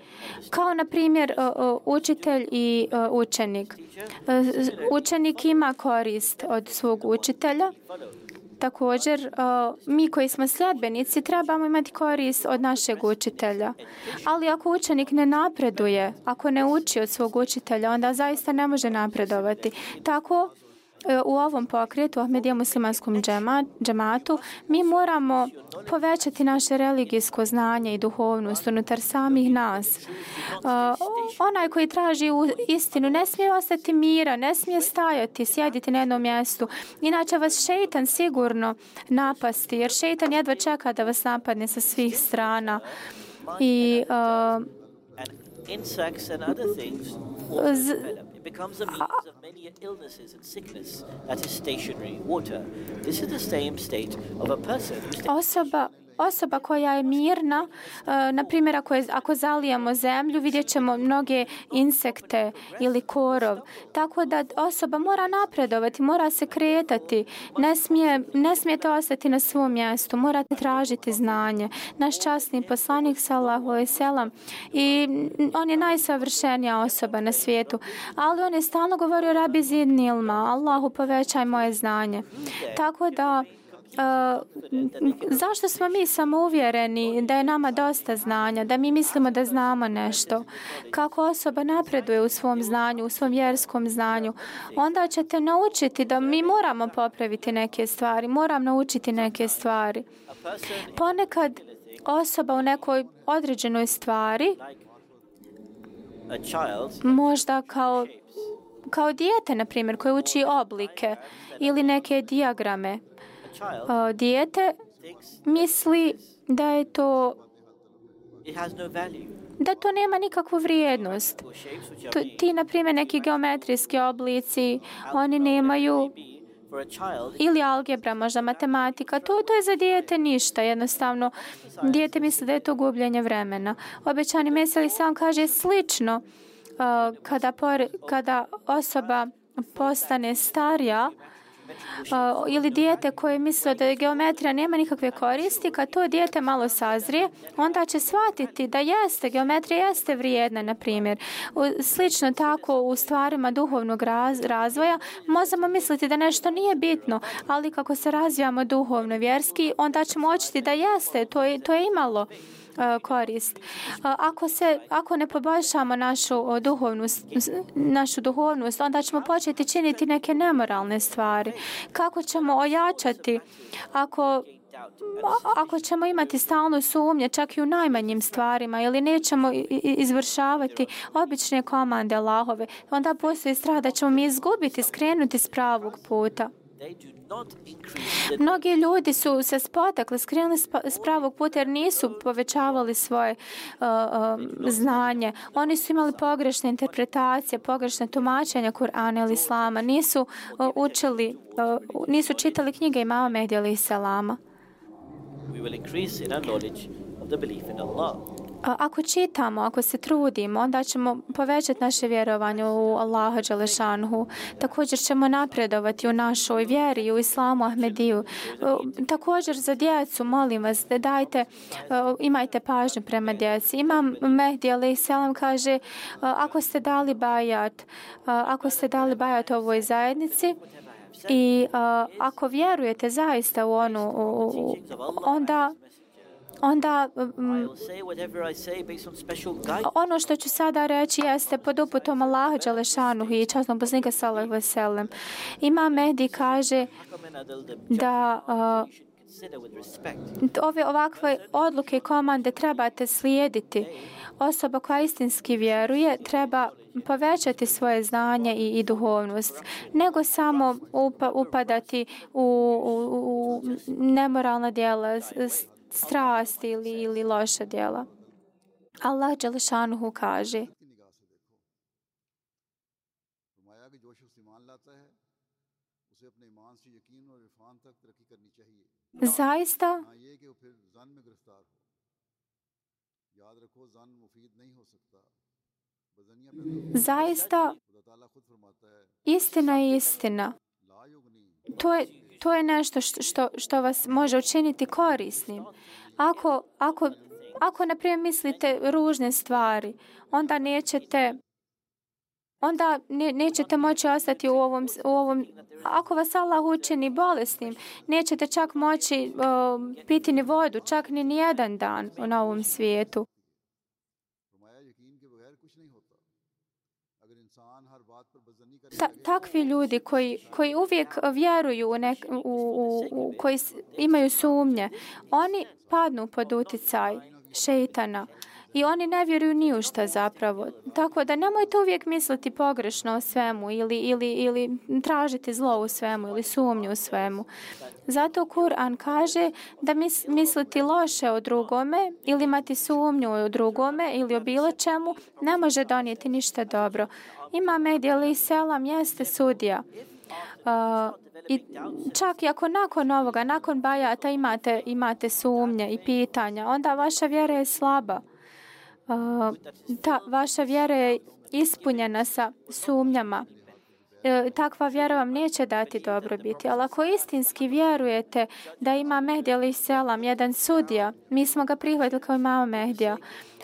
Kao na primjer uh, uh, učitelj i uh, učenik. Uh, učenik ima korist od svog učitelja, također uh, mi koji smo sljedbenici trebamo imati korist od našeg učitelja. Ali ako učenik ne napreduje, ako ne uči od svog učitelja, onda zaista ne može napredovati. Tako u ovom pokretu, Ahmedija muslimanskom džematu, mi moramo povećati naše religijsko znanje i duhovnost unutar samih nas. Uh, onaj koji traži istinu ne smije ostati mira, ne smije stajati, sjediti na jednom mjestu. Inače vas šeitan sigurno napasti, jer šeitan jedva čeka da vas napadne sa svih strana. I uh, things becomes a means of many illnesses and sickness that is stationary water. This is the same state of a person Osoba osoba koja je mirna, e, na primjer ako, je, ako zalijemo zemlju, vidjet ćemo mnoge insekte ili korov. Tako da osoba mora napredovati, mora se kretati, ne smije, ne smije to ostati na svom mjestu, mora tražiti znanje. Naš časni poslanik, sallahu alaihi selam, i on je najsavršenija osoba na svijetu, ali on je stalno govorio rabi zidnilma, Allahu povećaj moje znanje. Tako da, zašto smo mi samouvjereni da je nama dosta znanja, da mi mislimo da znamo nešto? Kako osoba napreduje u svom znanju, u svom vjerskom znanju, onda ćete naučiti da mi moramo popraviti neke stvari, moram naučiti neke stvari. Ponekad osoba u nekoj određenoj stvari možda kao kao dijete, na primjer, koje uči oblike ili neke dijete misli da je to da to nema nikakvu vrijednost. To, ti, na primjer, neki geometrijski oblici, oni nemaju ili algebra, možda matematika, to, to je za dijete ništa, jednostavno. Dijete misli da je to gubljenje vremena. Obećani meseli sam kaže slično uh, kada, por, kada osoba postane starija, a, ili dijete koje misle da geometrija nema nikakve koristi, kad to dijete malo sazrije, onda će shvatiti da jeste, geometrija jeste vrijedna, na primjer. Slično tako u stvarima duhovnog raz, razvoja možemo misliti da nešto nije bitno, ali kako se razvijamo duhovno vjerski, onda ćemo očiti da jeste, to je, to je imalo. E, korist. E, ako se ako ne poboljšamo našu e, duhovnost našu duhovnost, onda ćemo početi činiti neke nemoralne stvari. Kako ćemo ojačati ako ako ćemo imati stalno sumnje čak i u najmanjim stvarima ili nećemo izvršavati obične komande Allahove, onda postoji strah da ćemo mi izgubiti, skrenuti s pravog puta. Mnogi ljudi su se spotakli, skrenuli s pravog puta jer nisu povećavali svoje uh, uh, znanje. Oni su imali pogrešne interpretacije, pogrešne tumačenja Kur'ana ili Islama. Nisu uh, učili, uh, nisu čitali knjige imama Mehdi ili Islama. We will increase in our knowledge of the belief in Allah. Ako čitamo, ako se trudimo, onda ćemo povećati naše vjerovanje u Allaha Đalešanhu. Također ćemo napredovati u našoj vjeri, u Islamu Ahmediju. Također za djecu, molim vas, da dajte, imajte pažnju prema djeci. Imam Mehdi, ali selam kaže, ako ste dali bajat, ako ste dali bajat ovoj zajednici, I uh, ako vjerujete zaista u onu, u, onda onda um, ono što ću sada reći jeste pod uputom Allaha Đalešanu i časnom poslanika Salah Veselem. Ima Mehdi kaže da uh, ove ovakve odluke i komande trebate slijediti. Osoba koja istinski vjeruje treba povećati svoje znanje i, i duhovnost, nego samo upa, upadati u, u, u nemoralna djela, strast ili, ili loša djela. Allah Đelešanuhu kaže Zaista Zaista istina je istina. To je, to je nešto što, što, vas može učiniti korisnim. Ako, ako, ako na primjer mislite ružne stvari, onda nećete onda ne, nećete moći ostati u ovom, u ovom ako vas Allah učini bolesnim, nećete čak moći uh, piti ni vodu, čak ni nijedan dan na ovom svijetu. Ta, takvi ljudi koji, koji uvijek vjeruju u, nek, u, u, u koji imaju sumnje, oni padnu pod uticaj šeitana i oni ne vjeruju ni u šta zapravo. Tako da nemojte uvijek misliti pogrešno o svemu ili, ili, ili tražiti zlo u svemu ili sumnju u svemu. Zato Kur'an kaže da mis, misliti loše o drugome ili imati sumnju o drugome ili o bilo čemu ne može donijeti ništa dobro. Ima medija ali selam jeste sudija. Uh, I čak i ako nakon ovoga, nakon bajata imate, imate sumnje i pitanja, onda vaša vjera je slaba. Uh, ta vaša vjera je ispunjena sa sumnjama. E, takva vjera vam neće dati dobrobiti. Ali ako istinski vjerujete da ima Mehdi ali selam, jedan sudija, mi smo ga prihvatili kao imamo Mehdija,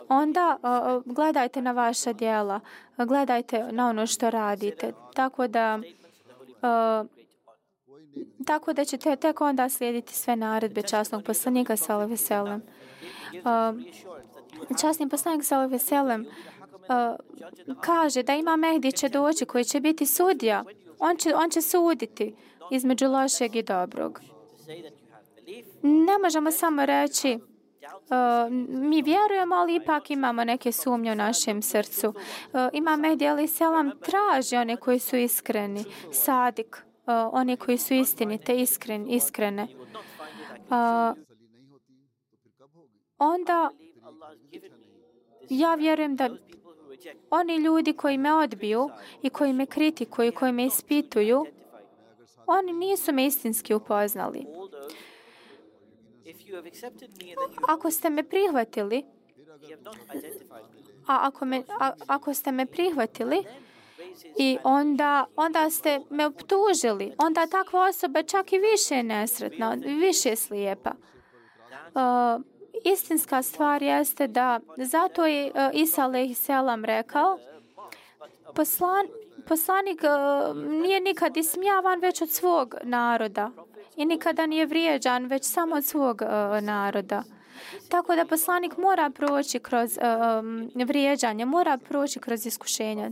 onda uh, gledajte na vaša dijela, gledajte na ono što radite. Tako da uh, tako da ćete tek onda slijediti sve naredbe časnog poslanika sallallahu veselem. Uh, časni poslanik sallallahu veselem kaže da ima Mehdi će doći koji će biti sudija. On će, on će suditi između lošeg i dobrog. Ne možemo samo reći Uh, mi vjerujemo, ali ipak imamo neke sumnje u našem srcu. Uh, ima Mehdi, ali selam traži one koji su iskreni, sadik, uh, one koji su istinite, iskren, iskrene. Uh, onda ja vjerujem da oni ljudi koji me odbiju i koji me kritikuju i koji me ispituju, oni nisu me istinski upoznali. Uh, Ako ste me prihvatili, a ako, me, a, ako ste me prihvatili i onda, onda ste me optužili, onda takva osoba čak i više je nesretna, više je slijepa. Uh, istinska stvar jeste da zato je uh, Isa alejhi selam rekao poslan, poslanik uh, nije nikad ismijavan već od svog naroda i nikada nije vrijeđan već samo od svog uh, naroda. Tako da poslanik mora proći kroz um, vrijeđanje, mora proći kroz iskušenja.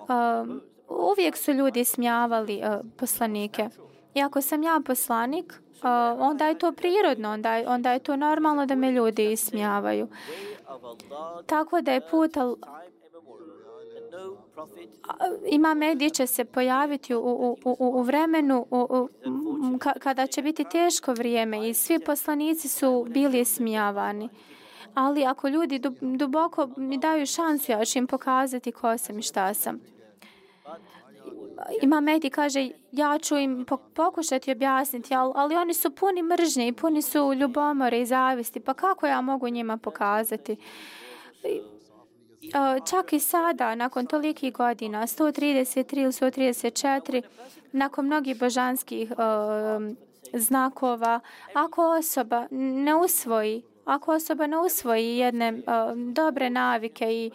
Um, uvijek su ljudi smijavali uh, poslanike. I ako sam ja poslanik, uh, onda je to prirodno, onda je, onda je to normalno da me ljudi ismijavaju. Tako da je put ima Mehdi će se pojaviti u, u, u, u vremenu u, u, Mm, ka, kada će biti teško vrijeme i svi poslanici su bili smijavani. Ali ako ljudi duboko mi daju šansu, ja ću im pokazati ko sam i šta sam. Ima Mehdi kaže, ja ću im pokušati objasniti, ali, ali oni su puni mržnje i puni su ljubomore i zavisti, pa kako ja mogu njima pokazati? Čak i sada, nakon tolikih godina, 133 ili 134, nakon mnogih božanskih znakova, ako osoba ne usvoji, ako osoba ne usvoji jedne dobre navike i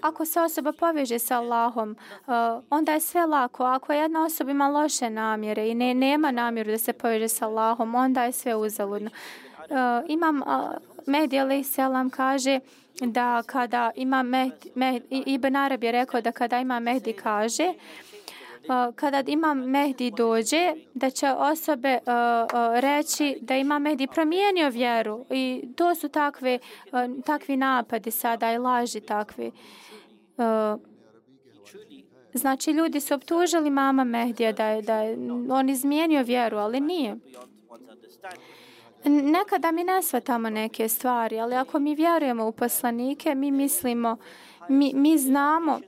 ako se osoba poveže sa Allahom, onda je sve lako. Ako jedna osoba ima loše namjere i ne, nema namjeru da se poveže sa Allahom, onda je sve uzaludno. Imam, uh, Mehdi selam kaže da kada ima Mehdi, Mehdi, Ibn Arab je rekao da kada ima Mehdi kaže uh, kada ima Mehdi dođe, da će osobe uh, uh, reći da ima Mehdi promijenio vjeru i to su takve, uh, takvi napadi sada i laži takvi. Uh, znači, ljudi su optužili mama Mehdija da je, da je on izmijenio vjeru, ali nije. Nekada mi ne svatamo neke stvari, ali ako mi vjerujemo u poslanike, mi mislimo, mi, mi znamo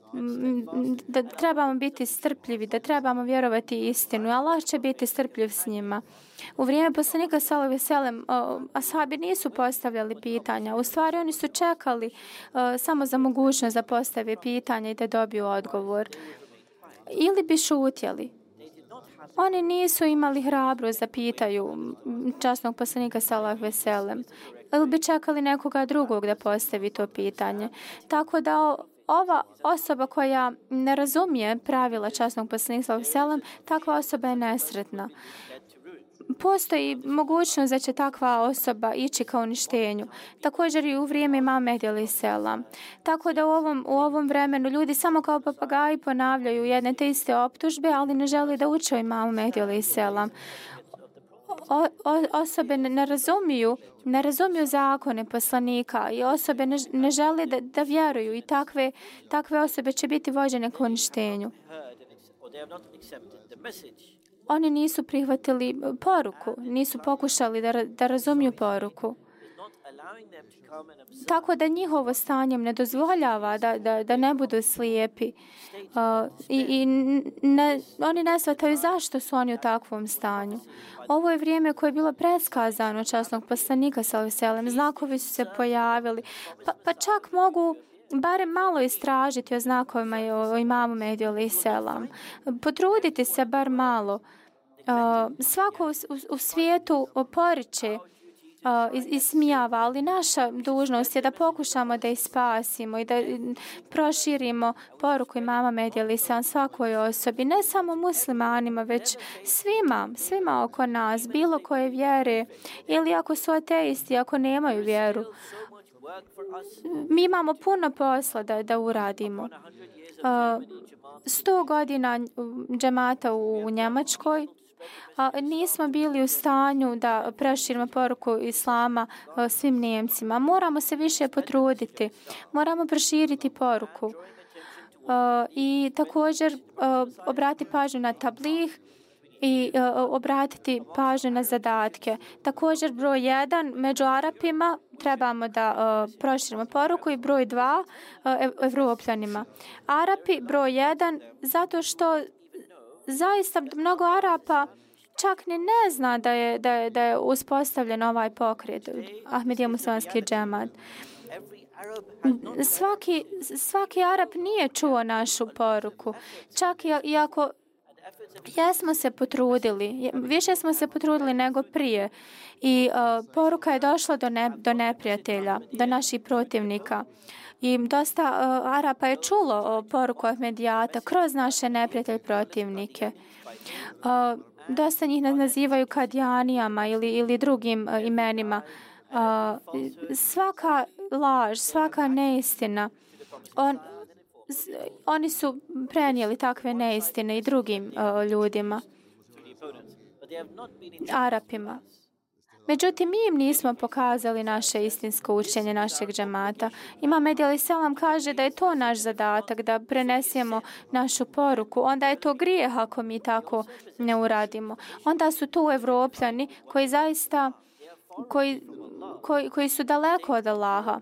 da trebamo biti strpljivi, da trebamo vjerovati istinu. Allah će biti strpljiv s njima. U vrijeme poslanika Salo Veselem, ashabi nisu postavljali pitanja. U stvari, oni su čekali uh, samo za mogućnost da postave pitanje i da dobiju odgovor. Ili bi šutjeli. Oni nisu imali hrabro da pitaju časnog poslanika Salah Veselem. Ili bi čekali nekoga drugog da postavi to pitanje. Tako da ova osoba koja ne razumije pravila časnog poslanika Salah Veselem, takva osoba je nesretna postoji mogućnost da će takva osoba ići ka uništenju. Također i u vrijeme ima Mehdi sela. Tako da u ovom, u ovom vremenu ljudi samo kao papagaji ponavljaju jedne te iste optužbe, ali ne žele da uče imamu Mehdi sela. O, o, osobe ne, ne razumiju ne razumiju zakone poslanika i osobe ne, ne žele da, da vjeruju i takve, takve osobe će biti vođene k uništenju oni nisu prihvatili e, poruku, nisu pokušali da, da razumiju poruku. Tako da njihovo stanje ne dozvoljava da, da, da ne budu slijepi. Uh, I i ne, oni ne shvataju zašto su oni u takvom stanju. Ovo je vrijeme koje je bilo predskazano časnog poslanika sa veselem. Znakovi su se pojavili. Pa, pa čak mogu barem malo istražiti o znakovima i o, o imamu Mehdi Ali Selam. Potrudite se bar malo. Uh, svako u, u, u svijetu poriče uh, ismijava, ali naša dužnost je da pokušamo da ih spasimo i da proširimo poruku imama Mehdi Ali Selam svakoj osobi, ne samo muslimanima, već svima, svima oko nas, bilo koje vjere ili ako su ateisti, ako nemaju vjeru mi imamo puno posla da, da uradimo. Sto godina džemata u Njemačkoj, a nismo bili u stanju da preširimo poruku islama svim Njemcima. Moramo se više potruditi. Moramo proširiti poruku. I također obrati pažnju na tablih i uh, obratiti pažnju na zadatke. Također broj 1 među Arapima trebamo da uh, proširimo poruku i broj 2 uh, e, Evropljanima. Arapi broj 1 zato što zaista mnogo Arapa čak ni ne zna da je, da je, da je uspostavljen ovaj pokret Ahmedija muslimanski džemat. Svaki, svaki Arab nije čuo našu poruku. Čak i, i ako Jesmo se potrudili, više smo se potrudili nego prije i uh, poruka je došla do, ne, do neprijatelja, do naših protivnika. I dosta uh, Arapa je čulo o poruku Ahmedijata kroz naše neprijatelje protivnike. Uh, dosta njih nazivaju kadjanijama ili, ili drugim uh, imenima. Uh, svaka laž, svaka neistina, on, oni su prenijeli takve neistine i drugim uh, ljudima, Arapima. Međutim, mi im nismo pokazali naše istinsko učenje našeg džemata. Ima Medijali Selam kaže da je to naš zadatak, da prenesemo našu poruku. Onda je to grijeh ako mi tako ne uradimo. Onda su tu evropljani koji zaista, koji, koji, koji su daleko od Allaha.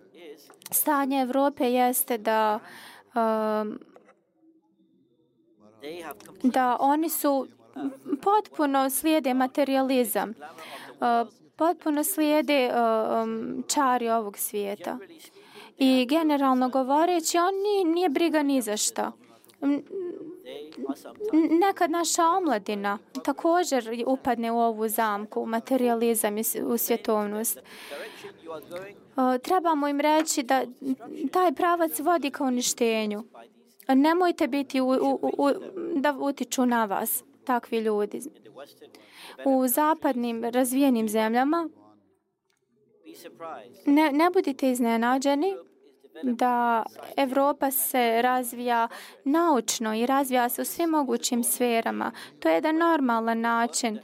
Stanje Evrope jeste da uh, um, da oni su potpuno slijede materializam, uh, potpuno slijede um, čari ovog svijeta. I generalno govoreći, on nije, nije briga ni za šta. Nekad naša omladina također upadne u ovu zamku, u materializam i u svjetovnost. Trebamo im reći da taj pravac vodi ka uništenju. Nemojte biti u, u, u, da utiču na vas takvi ljudi. U zapadnim razvijenim zemljama ne, ne budite iznenađeni da Evropa se razvija naučno i razvija se u svim mogućim sferama. To je jedan normalan način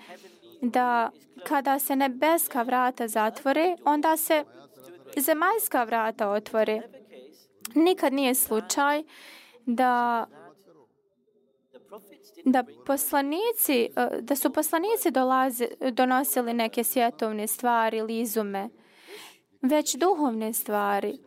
da kada se nebeska vrata zatvore, onda se zemaljska vrata otvore. Nikad nije slučaj da da poslanici, e, da su poslanici dolaze, donosili neke svjetovne stvari ili izume, već duhovne stvari.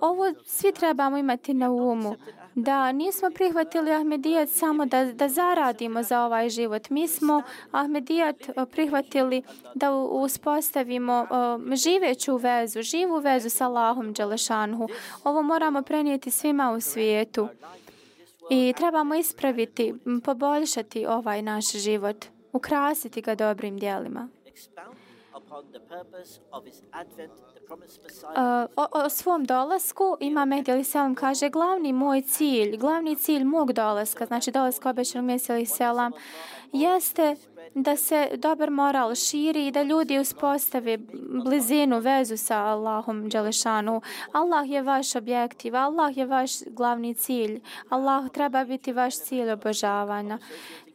Ovo svi trebamo imati na umu, da nismo prihvatili Ahmedijat samo da, da zaradimo za ovaj život. Mi smo Ahmedijat prihvatili da uspostavimo uh, živeću vezu, živu vezu sa Allahom Đelešanhu. Ovo moramo prenijeti svima u svijetu. I trebamo ispraviti, poboljšati ovaj naš život, ukrasiti ga dobrim dijelima. Uh, o, o svom dolasku ima Mehdi Selam kaže glavni moj cilj, glavni cilj mog dolaska, znači dolaska obećanog Mehdi Selam, jeste da se dobar moral širi i da ljudi uspostave blizinu, vezu sa Allahom Đelešanu. Allah je vaš objektiv, Allah je vaš glavni cilj. Allah treba biti vaš cilj obožavanja.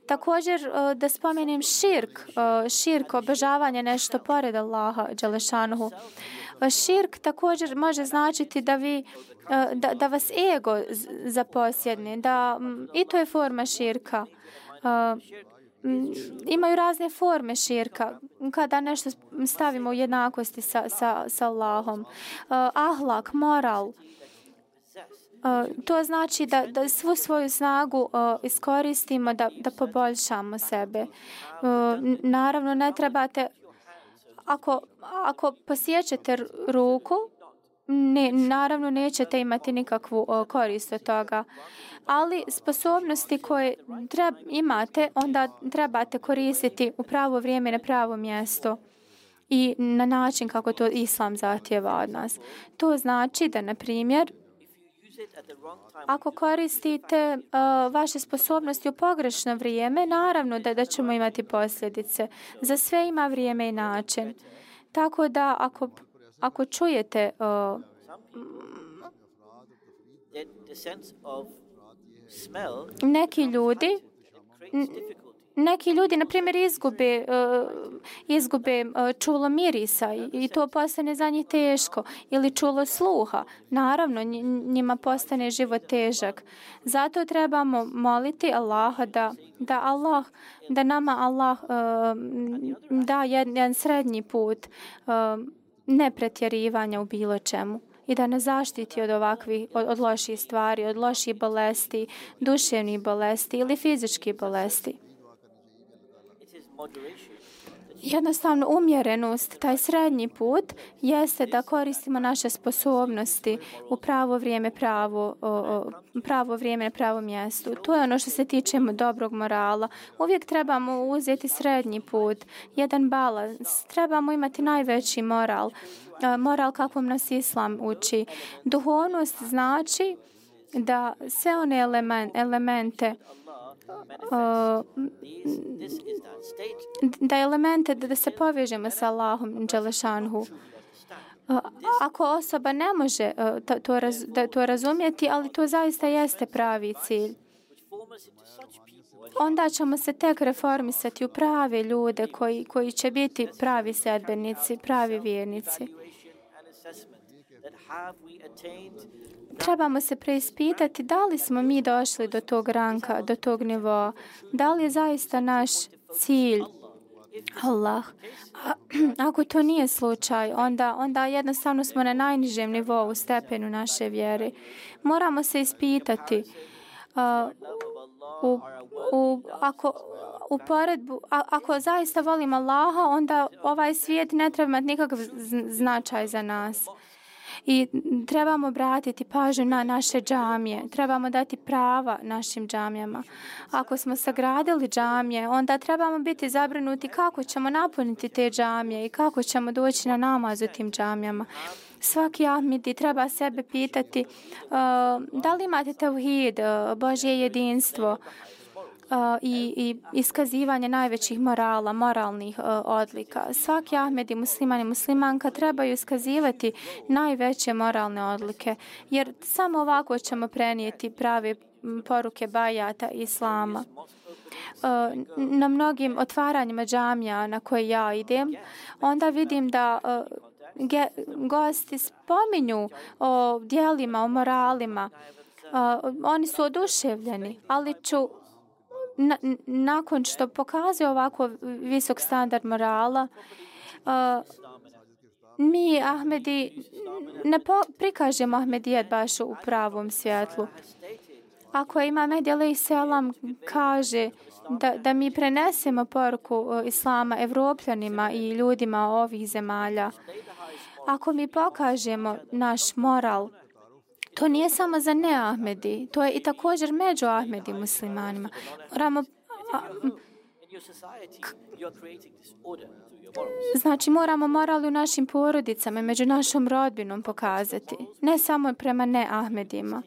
Također e, da spomenem širk, e, širk obožavanje nešto pored Allaha Đelešanuhu. E, širk također može značiti da vi da, da vas ego zaposjedne, da i to je forma širka. Imaju razne forme širka kada nešto stavimo u jednakosti sa, sa, sa Allahom. Ahlak, moral, to znači da, da svu svoju snagu uh, iskoristimo da, da poboljšamo sebe. Uh, naravno, ne trebate, ako, ako posjećete ruku, ne, naravno nećete imati nikakvu uh, korist od toga. Ali sposobnosti koje treb, imate, onda trebate koristiti u pravo vrijeme na pravo mjesto i na način kako to islam zahtjeva od nas. To znači da, na primjer, ako koristite uh, vaše sposobnosti u pogrešno vrijeme, naravno da, da ćemo imati posljedice. Za sve ima vrijeme i način. Tako da ako, ako čujete uh, neki ljudi neki ljudi, na primjer, izgube, uh, izgube uh, čulo mirisa i, i to postane za njih teško. Ili čulo sluha. Naravno, njima postane život težak. Zato trebamo moliti Allaha da, da Allah, da nama Allah uh, da jedan srednji put uh, nepretjerivanja u bilo čemu i da ne zaštiti od ovakvih, od, od loših stvari, od loših bolesti, duševnih bolesti ili fizičkih bolesti jednostavno umjerenost, taj srednji put jeste da koristimo naše sposobnosti u pravo vrijeme, pravo, pravo vrijeme, pravo mjesto. To je ono što se tiče dobrog morala. Uvijek trebamo uzeti srednji put, jedan balans. Trebamo imati najveći moral, e, moral kakvom nas Islam uči. Duhovnost znači da sve one elemente da elemente da se povežemo sa Allahom Đelešanhu. Ako osoba ne može to, raz, da to razumjeti, ali to zaista jeste pravi cilj, onda ćemo se tek reformisati u prave ljude koji, koji će biti pravi sedbenici, pravi vjernici trebamo se preispitati da li smo mi došli do tog ranka, do tog nivoa. Da li je zaista naš cilj Allah. A, ako to nije slučaj, onda, onda jednostavno smo na najnižem nivou stepenu naše vjere. Moramo se ispitati uh, u, u, ako, u poredbu, a, ako zaista volimo Allaha, onda ovaj svijet ne treba imati nikakav značaj za nas. I trebamo obratiti pažnju na naše džamije. Trebamo dati prava našim džamijama. Ako smo sagradili džamije, onda trebamo biti zabrinuti kako ćemo napuniti te džamije i kako ćemo doći na namaz u tim džamijama. Svaki ahmidi treba sebe pitati uh, da li imate tevhid, uh, Božje jedinstvo, i, i iskazivanje najvećih morala, moralnih odlika. Svaki Ahmed i musliman i muslimanka trebaju iskazivati najveće moralne odlike, jer samo ovako ćemo prenijeti prave poruke bajata islama. Na mnogim otvaranjima džamija na koje ja idem, onda vidim da ge, gosti spominju o dijelima, o moralima. Oni su oduševljeni, ali ću na, nakon što pokazuje ovako visok standard morala, uh, mi Ahmedi ne po, prikažemo Ahmedijet baš u pravom svjetlu. Ako ima Medjeli Selam kaže da, da mi prenesemo poruku Islama evropljanima i ljudima ovih zemalja, ako mi pokažemo naš moral, To nije samo za ne Ahmedi, to je i također među Ahmedi muslimanima. Moramo Znači moramo moral u našim porodicama i među našom rodbinom pokazati. Ne samo prema ne Ahmedima.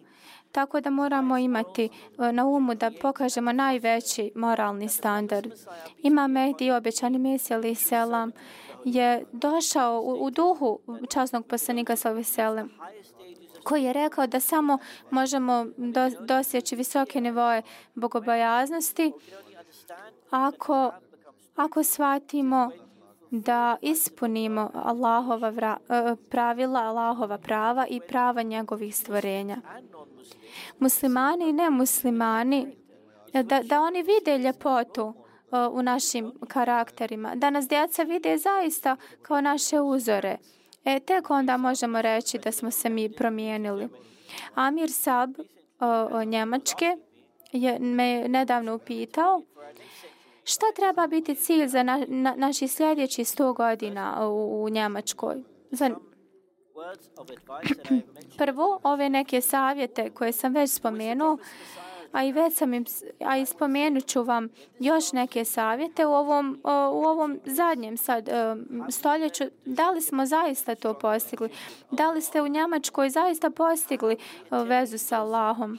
Tako da moramo imati e, na umu da pokažemo najveći moralni standard. Ima Mehdi obećani mesijali selam je došao u, u duhu časnog poslanika sa veselem koji je rekao da samo možemo do, dosjeći visoke nivoje bogobojaznosti ako, ako shvatimo da ispunimo Allahova vra, e, pravila, Allahova prava i prava njegovih stvorenja. Muslimani i nemuslimani, e, da, da oni vide ljepotu e, u našim karakterima, da nas djeca vide zaista kao naše uzore. E, tek onda možemo reći da smo se mi promijenili. Amir Sab o, o Njemačke je me nedavno upitao šta treba biti cilj za na, na, naši sljedeći 100 godina u, u Njemačkoj. Za... Prvo, ove neke savjete koje sam već spomenuo, a i već sam im, a i spomenut ću vam još neke savjete u ovom, u ovom zadnjem sad e, stoljeću. Da li smo zaista to postigli? Da li ste u Njemačkoj zaista postigli e, vezu sa Allahom?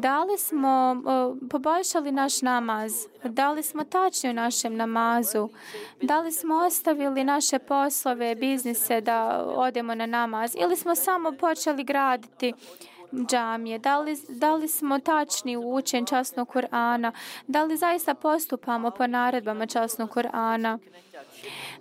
Da li smo e, poboljšali naš namaz? Da li smo tačni u našem namazu? Da li smo ostavili naše poslove, biznise da odemo na namaz? Ili smo samo počeli graditi džamije, da li, da li smo tačni u učenju časnog Kur'ana, da li zaista postupamo po naredbama časnog Kur'ana,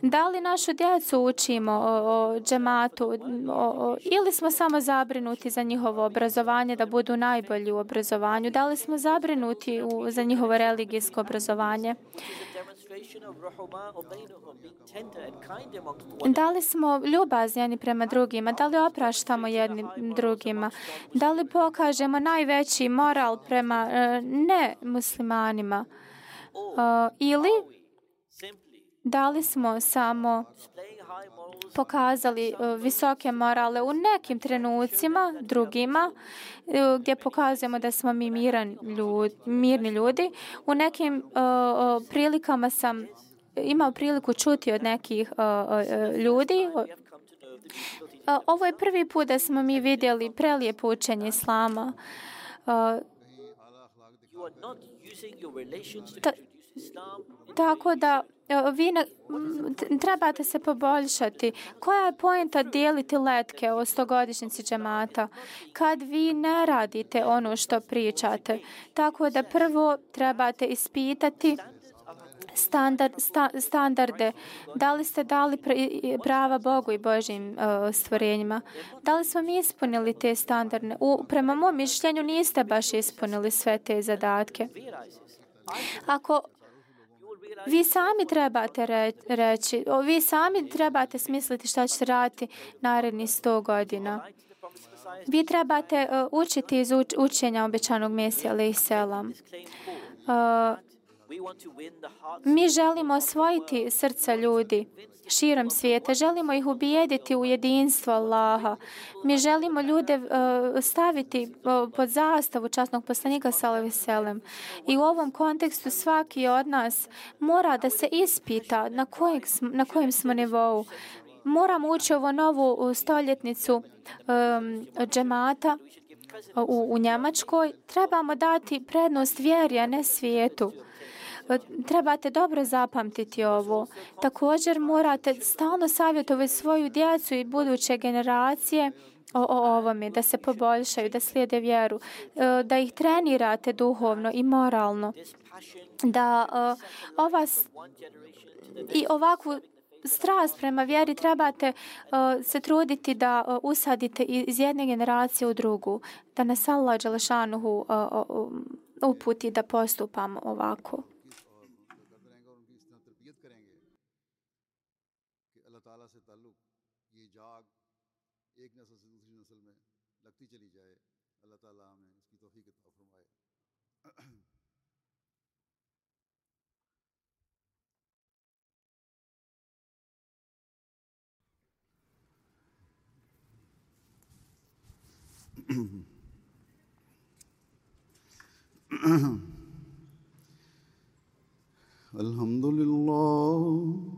da li našu djecu učimo o, o džematu o, o, ili smo samo zabrinuti za njihovo obrazovanje da budu najbolji u obrazovanju, da li smo zabrinuti u, za njihovo religijsko obrazovanje. Da li smo ljubazni prema drugima? Da li opraštamo jednim drugima? Da li pokažemo najveći moral prema uh, ne muslimanima? Uh, ili da li smo samo pokazali uh, visoke morale u nekim trenucima, drugima, uh, gdje pokazujemo da smo mi miran ljud, mirni ljudi. U nekim uh, prilikama sam imao priliku čuti od nekih uh, uh, ljudi. Ovo je prvi put da smo mi vidjeli prelijepo učenje islama. Uh, ta, tako da vi ne, trebate se poboljšati. Koja je pojenta dijeliti letke o stogodišnjici džemata kad vi ne radite ono što pričate? Tako da prvo trebate ispitati standard, sta, standarde. Da li ste dali prava Bogu i Božim uh, e, stvorenjima? Da li smo mi ispunili te standarde? U, prema mom mišljenju niste baš ispunili sve te zadatke. Ako vi sami trebate reći, vi sami trebate smisliti šta ćete raditi naredni 100 godina. Vi trebate uh, učiti iz uč, učenja obećanog Mesija, ali i selam. Uh, Mi želimo osvojiti srca ljudi širom svijeta. Želimo ih ubijediti u jedinstvo Allaha. Mi želimo ljude uh, staviti uh, pod zastavu časnog poslanika Salavi Selem. I u ovom kontekstu svaki od nas mora da se ispita na, kojeg, na kojem smo nivou. Moramo ući ovo novu stoljetnicu um, džemata u, u Njemačkoj, trebamo dati prednost vjeri, a ne svijetu. Pa trebate dobro zapamtiti ovo. Također morate stalno savjetovati svoju djecu i buduće generacije o, o ovome, da se poboljšaju, da slijede vjeru, e, da ih trenirate duhovno i moralno, da e, ova i ovakvu strast prema vjeri trebate uh, se truditi da uh, usadite iz jedne generacije u drugu, da nas Allah Đelešanuhu uh, uputi da postupamo ovako. الحمد لله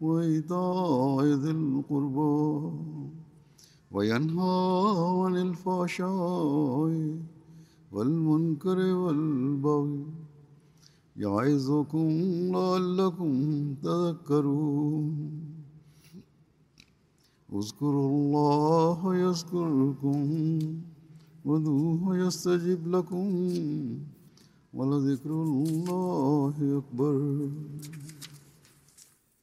وإيتاء ذي القربى وينهى عن الفحشاء والمنكر والبغي يعظكم لعلكم تذكرون. اذكروا الله يذكركم ودوه يستجب لكم ولذكر الله أكبر.